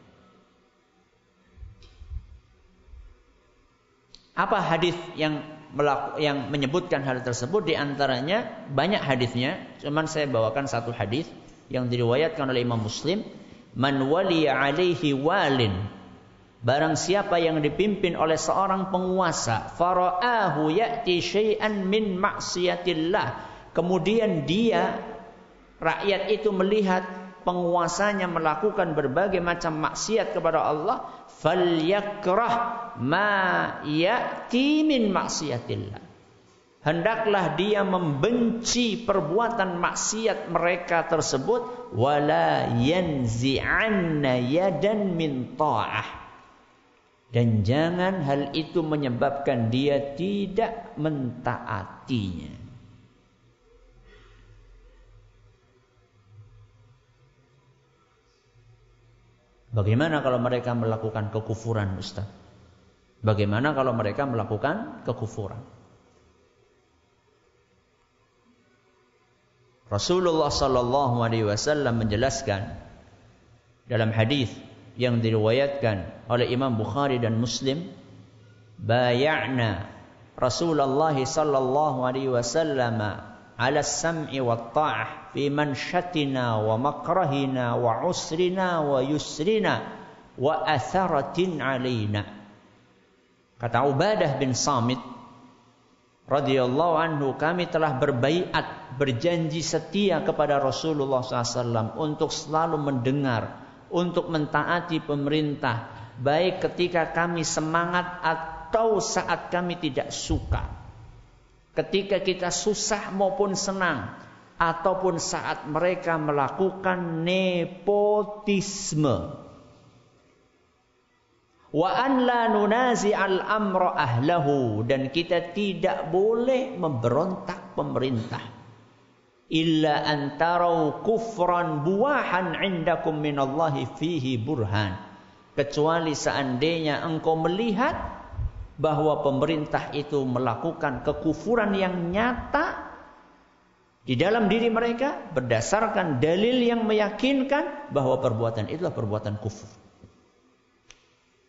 Apa hadis yang melaku, yang menyebutkan hal tersebut di antaranya banyak hadisnya, cuman saya bawakan satu hadis yang diriwayatkan oleh Imam Muslim, "Man wali alaihi walin" Barang siapa yang dipimpin oleh seorang penguasa, fara'ahu ya'ti syai'an min maksiatillah. Kemudian dia rakyat itu melihat penguasanya melakukan berbagai macam maksiat kepada Allah, falyakrah ma ya'ti min maksiatillah. Hendaklah dia membenci perbuatan maksiat mereka tersebut wala yanzi'anna yadan min ta'ah. Dan jangan hal itu menyebabkan dia tidak mentaatinya. Bagaimana kalau mereka melakukan kekufuran, Ustaz? Bagaimana kalau mereka melakukan kekufuran? Rasulullah sallallahu alaihi wasallam menjelaskan dalam hadis yang diriwayatkan oleh Imam Bukhari dan Muslim, bay'na Rasulullah sallallahu alaihi wasallam ala sam'i wa ta'ah fi manshatina wa makrahina wa usrina wa yusrina wa atharatin alaina. Kata Ubadah bin Samit radhiyallahu anhu kami telah berbaiat berjanji setia kepada Rasulullah SAW untuk selalu mendengar untuk mentaati pemerintah baik ketika kami semangat atau saat kami tidak suka ketika kita susah maupun senang ataupun saat mereka melakukan nepotisme. Wa an la nunazi al amra ahlahu dan kita tidak boleh memberontak pemerintah. Illa antarau kufran buahan indakum minallahi fihi burhan. Kecuali seandainya engkau melihat bahwa pemerintah itu melakukan kekufuran yang nyata di dalam diri mereka berdasarkan dalil yang meyakinkan bahwa perbuatan itulah perbuatan kufur.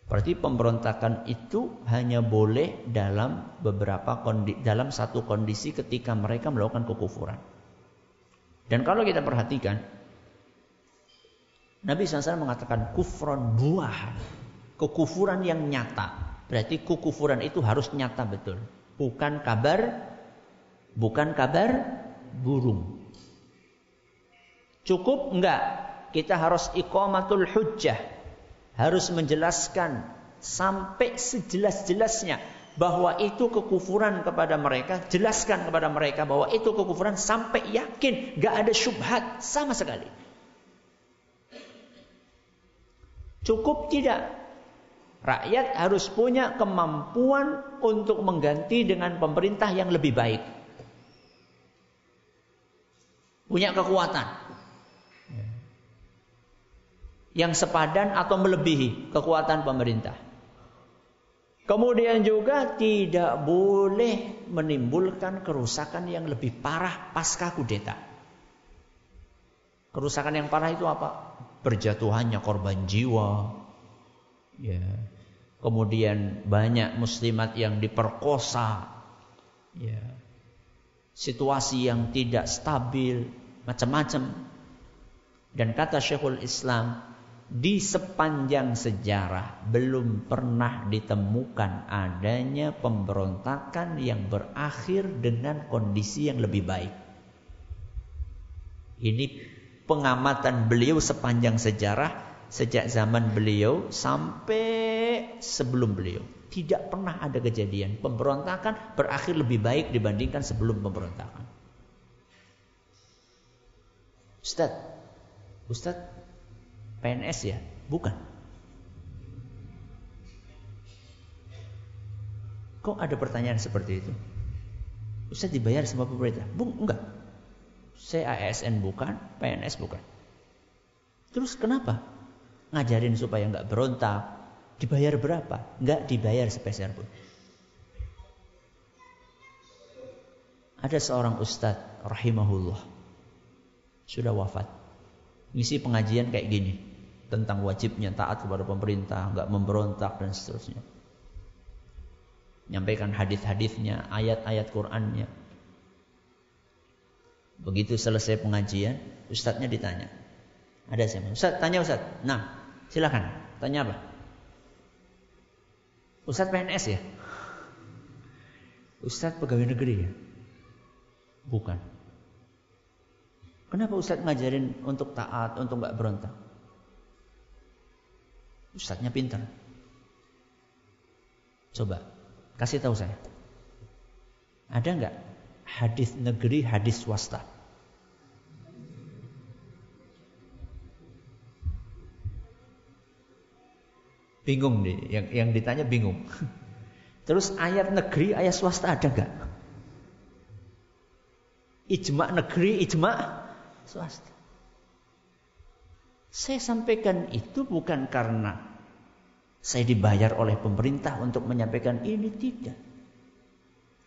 Berarti pemberontakan itu hanya boleh dalam beberapa kondisi, dalam satu kondisi ketika mereka melakukan kekufuran. Dan kalau kita perhatikan, Nabi SAW mengatakan kufron buah, kekufuran yang nyata. Berarti kekufuran itu harus nyata betul, bukan kabar, bukan kabar burung. Cukup enggak kita harus iqamatul hujjah. Harus menjelaskan sampai sejelas-jelasnya bahwa itu kekufuran kepada mereka, jelaskan kepada mereka bahwa itu kekufuran sampai yakin, gak ada syubhat sama sekali. Cukup tidak Rakyat harus punya kemampuan untuk mengganti dengan pemerintah yang lebih baik. Punya kekuatan. Yang sepadan atau melebihi kekuatan pemerintah. Kemudian juga tidak boleh menimbulkan kerusakan yang lebih parah pasca kudeta. Kerusakan yang parah itu apa? Berjatuhannya korban jiwa, ya kemudian banyak muslimat yang diperkosa, ya, situasi yang tidak stabil, macam-macam. Dan kata Syekhul Islam, di sepanjang sejarah belum pernah ditemukan adanya pemberontakan yang berakhir dengan kondisi yang lebih baik. Ini pengamatan beliau sepanjang sejarah sejak zaman beliau sampai sebelum beliau. Tidak pernah ada kejadian pemberontakan berakhir lebih baik dibandingkan sebelum pemberontakan. Ustaz, Ustaz PNS ya? Bukan. Kok ada pertanyaan seperti itu? Ustaz dibayar sama pemerintah? Bung, enggak. Saya bukan, PNS bukan. Terus kenapa? ngajarin supaya nggak berontak. Dibayar berapa? Nggak dibayar sepeser pun. Ada seorang ustadz rahimahullah sudah wafat. Ngisi pengajian kayak gini tentang wajibnya taat kepada pemerintah, nggak memberontak dan seterusnya. Nyampaikan hadis-hadisnya, ayat-ayat Qur'annya. Begitu selesai pengajian, ustadznya ditanya. Ada siapa? Ustadz, tanya Ustadz. Nah, Silakan, tanya apa? Ustadz PNS ya? Ustadz pegawai negeri ya? Bukan. Kenapa Ustadz ngajarin untuk taat, untuk nggak berontak? Ustadznya pintar. Coba, kasih tahu saya. Ada nggak hadis negeri, hadis swasta? Bingung nih, yang, yang ditanya bingung. Terus ayat negeri, ayat swasta ada gak? Ijma negeri, ijma swasta. Saya sampaikan itu bukan karena saya dibayar oleh pemerintah untuk menyampaikan ini tidak.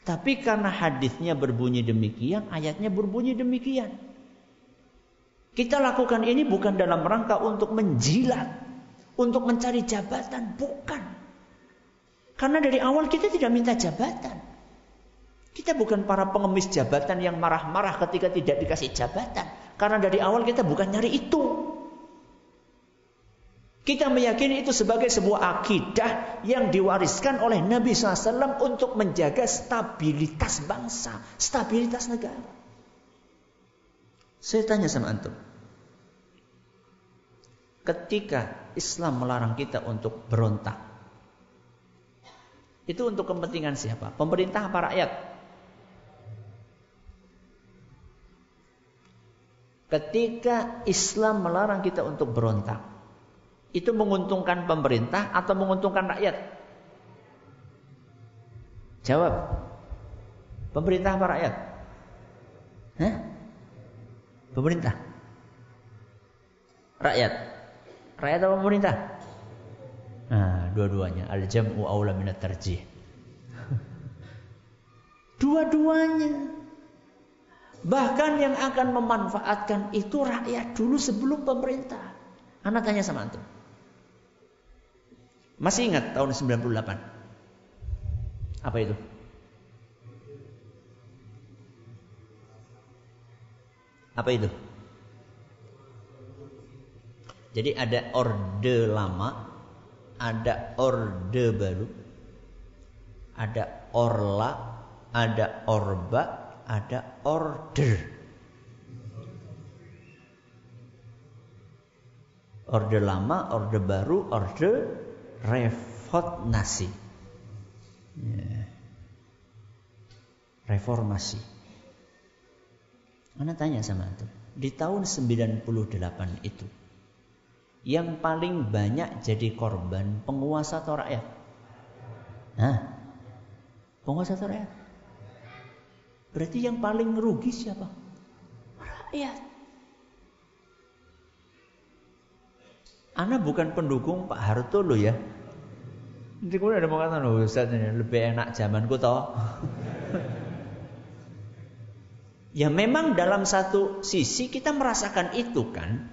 Tapi karena hadisnya berbunyi demikian, ayatnya berbunyi demikian. Kita lakukan ini bukan dalam rangka untuk menjilat untuk mencari jabatan, bukan. Karena dari awal kita tidak minta jabatan. Kita bukan para pengemis jabatan yang marah-marah ketika tidak dikasih jabatan. Karena dari awal kita bukan nyari itu. Kita meyakini itu sebagai sebuah akidah yang diwariskan oleh Nabi SAW untuk menjaga stabilitas bangsa, stabilitas negara. Saya tanya sama antum, ketika Islam melarang kita untuk berontak. Itu untuk kepentingan siapa? Pemerintah apa rakyat? Ketika Islam melarang kita untuk berontak, itu menguntungkan pemerintah atau menguntungkan rakyat? Jawab. Pemerintah apa rakyat? Hah? Pemerintah. Rakyat. Rakyat atau pemerintah? Nah, dua-duanya. Al-jam'u aula minat tarjih. Dua-duanya. Bahkan yang akan memanfaatkan itu rakyat dulu sebelum pemerintah. Anak tanya sama antum. Masih ingat tahun 98? Apa itu? Apa itu? Jadi ada orde lama, ada orde baru, ada orla, ada orba, ada order. Orde lama, orde baru, orde reformasi. Ya. Reformasi. Mana tanya sama itu. Di tahun 98 itu. Yang paling banyak jadi korban penguasa atau rakyat? Nah, penguasa atau rakyat? Berarti yang paling rugi siapa? Rakyat. Ana bukan pendukung Pak Harto loh ya. Nanti kemudian ada mengatakan, oh Ustaz ini lebih enak zamanku toh. ya memang dalam satu sisi kita merasakan itu kan.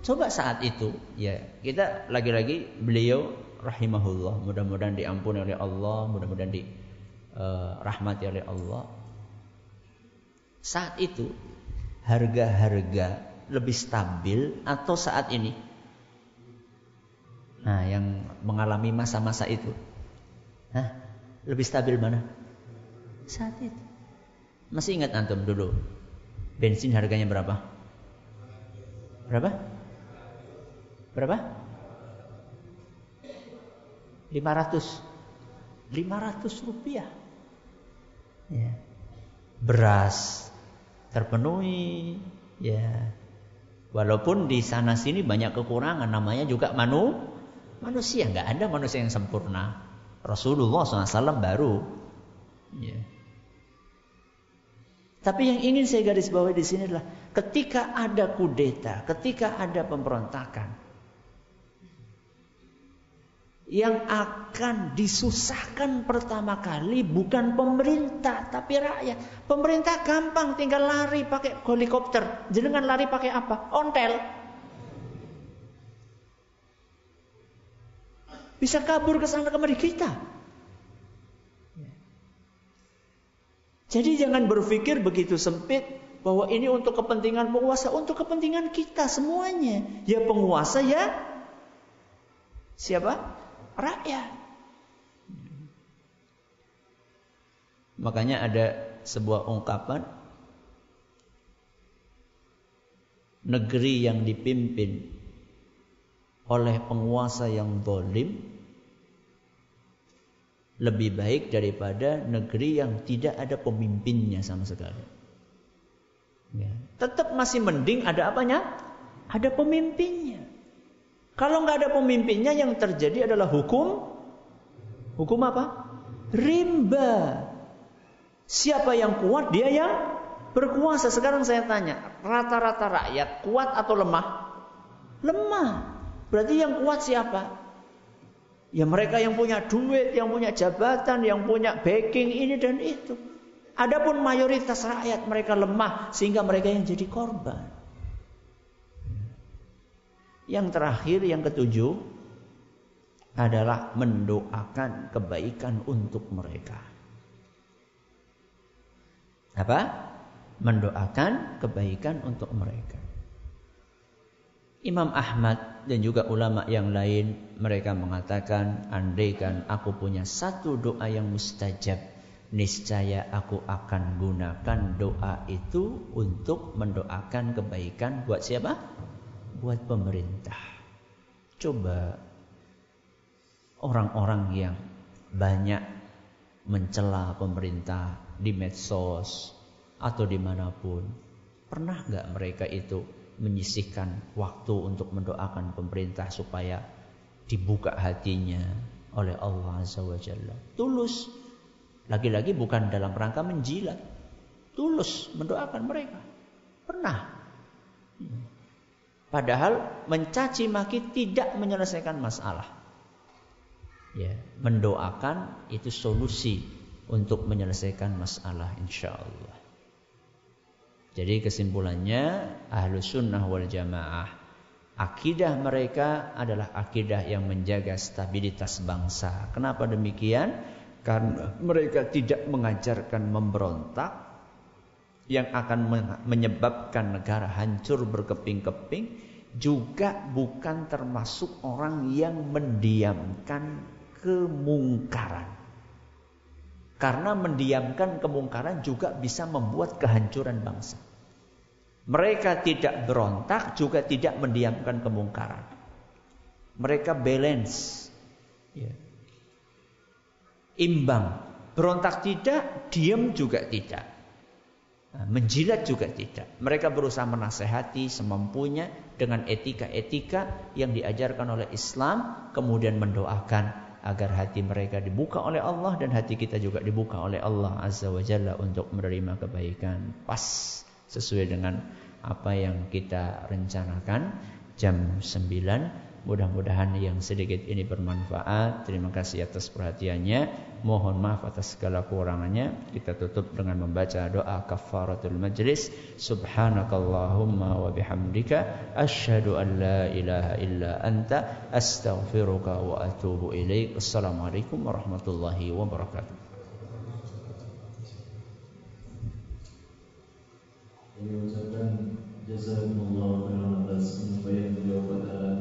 Coba saat itu, ya kita lagi-lagi beliau rahimahullah, mudah-mudahan diampuni oleh Allah, mudah-mudahan dirahmati uh, oleh Allah. Saat itu harga-harga lebih stabil atau saat ini? Nah, yang mengalami masa-masa itu. Hah? Lebih stabil mana? Saat itu. Masih ingat antum dulu? Bensin harganya berapa? Berapa? Berapa? 500 500 rupiah ya. beras terpenuhi ya walaupun di sana sini banyak kekurangan namanya juga manu Manusia nggak ada manusia yang sempurna. Rasulullah SAW baru. Ya. Tapi yang ingin saya garis bawahi di sini adalah ketika ada kudeta, ketika ada pemberontakan, yang akan disusahkan pertama kali bukan pemerintah tapi rakyat. Pemerintah gampang tinggal lari pakai helikopter. Jenengan lari pakai apa? Ontel. Bisa kabur ke sana kemari kita. Jadi jangan berpikir begitu sempit bahwa ini untuk kepentingan penguasa, untuk kepentingan kita semuanya. Ya penguasa ya siapa? Rakyat. Makanya ada sebuah ungkapan negeri yang dipimpin oleh penguasa yang zalim lebih baik daripada negeri yang tidak ada pemimpinnya sama sekali. Ya. Tetap masih mending ada apanya? Ada pemimpinnya. Kalau nggak ada pemimpinnya yang terjadi adalah hukum hukum apa? Rimba. Siapa yang kuat dia yang berkuasa. Sekarang saya tanya, rata-rata rakyat kuat atau lemah? Lemah. Berarti yang kuat siapa? Ya mereka yang punya duit, yang punya jabatan, yang punya backing ini dan itu. Adapun mayoritas rakyat mereka lemah sehingga mereka yang jadi korban. Yang terakhir, yang ketujuh adalah mendoakan kebaikan untuk mereka. Apa? Mendoakan kebaikan untuk mereka. Imam Ahmad dan juga ulama yang lain mereka mengatakan andaikan aku punya satu doa yang mustajab niscaya aku akan gunakan doa itu untuk mendoakan kebaikan buat siapa? Buat pemerintah. Coba orang-orang yang banyak mencela pemerintah di medsos atau di mana pun pernah nggak mereka itu menyisihkan waktu untuk mendoakan pemerintah supaya dibuka hatinya oleh Allah Azza wa Jalla. Tulus. Lagi-lagi bukan dalam rangka menjilat. Tulus mendoakan mereka. Pernah. Padahal mencaci maki tidak menyelesaikan masalah. Ya, mendoakan itu solusi untuk menyelesaikan masalah insya Allah. Jadi kesimpulannya ahlu sunnah wal jamaah Akidah mereka adalah akidah yang menjaga stabilitas bangsa. Kenapa demikian? Karena mereka tidak mengajarkan memberontak yang akan menyebabkan negara hancur berkeping-keping, juga bukan termasuk orang yang mendiamkan kemungkaran. Karena mendiamkan kemungkaran juga bisa membuat kehancuran bangsa. Mereka tidak berontak juga tidak mendiamkan kemungkaran. Mereka balance. Ya. Imbang. Berontak tidak, diam juga tidak. Nah, menjilat juga tidak. Mereka berusaha menasehati semampunya dengan etika-etika yang diajarkan oleh Islam. Kemudian mendoakan agar hati mereka dibuka oleh Allah dan hati kita juga dibuka oleh Allah Azza wa Jalla untuk menerima kebaikan pas sesuai dengan apa yang kita rencanakan jam 9 Mudah-mudahan yang sedikit ini bermanfaat. Terima kasih atas perhatiannya. Mohon maaf atas segala kekurangannya. Kita tutup dengan membaca doa kafaratul majlis. Subhanakallahumma wa bihamdika asyhadu an la ilaha illa anta astaghfiruka wa atubu ilaik. Assalamualaikum warahmatullahi wabarakatuh. Kami ucapkan jazakumullah khairan atas yang beliau pada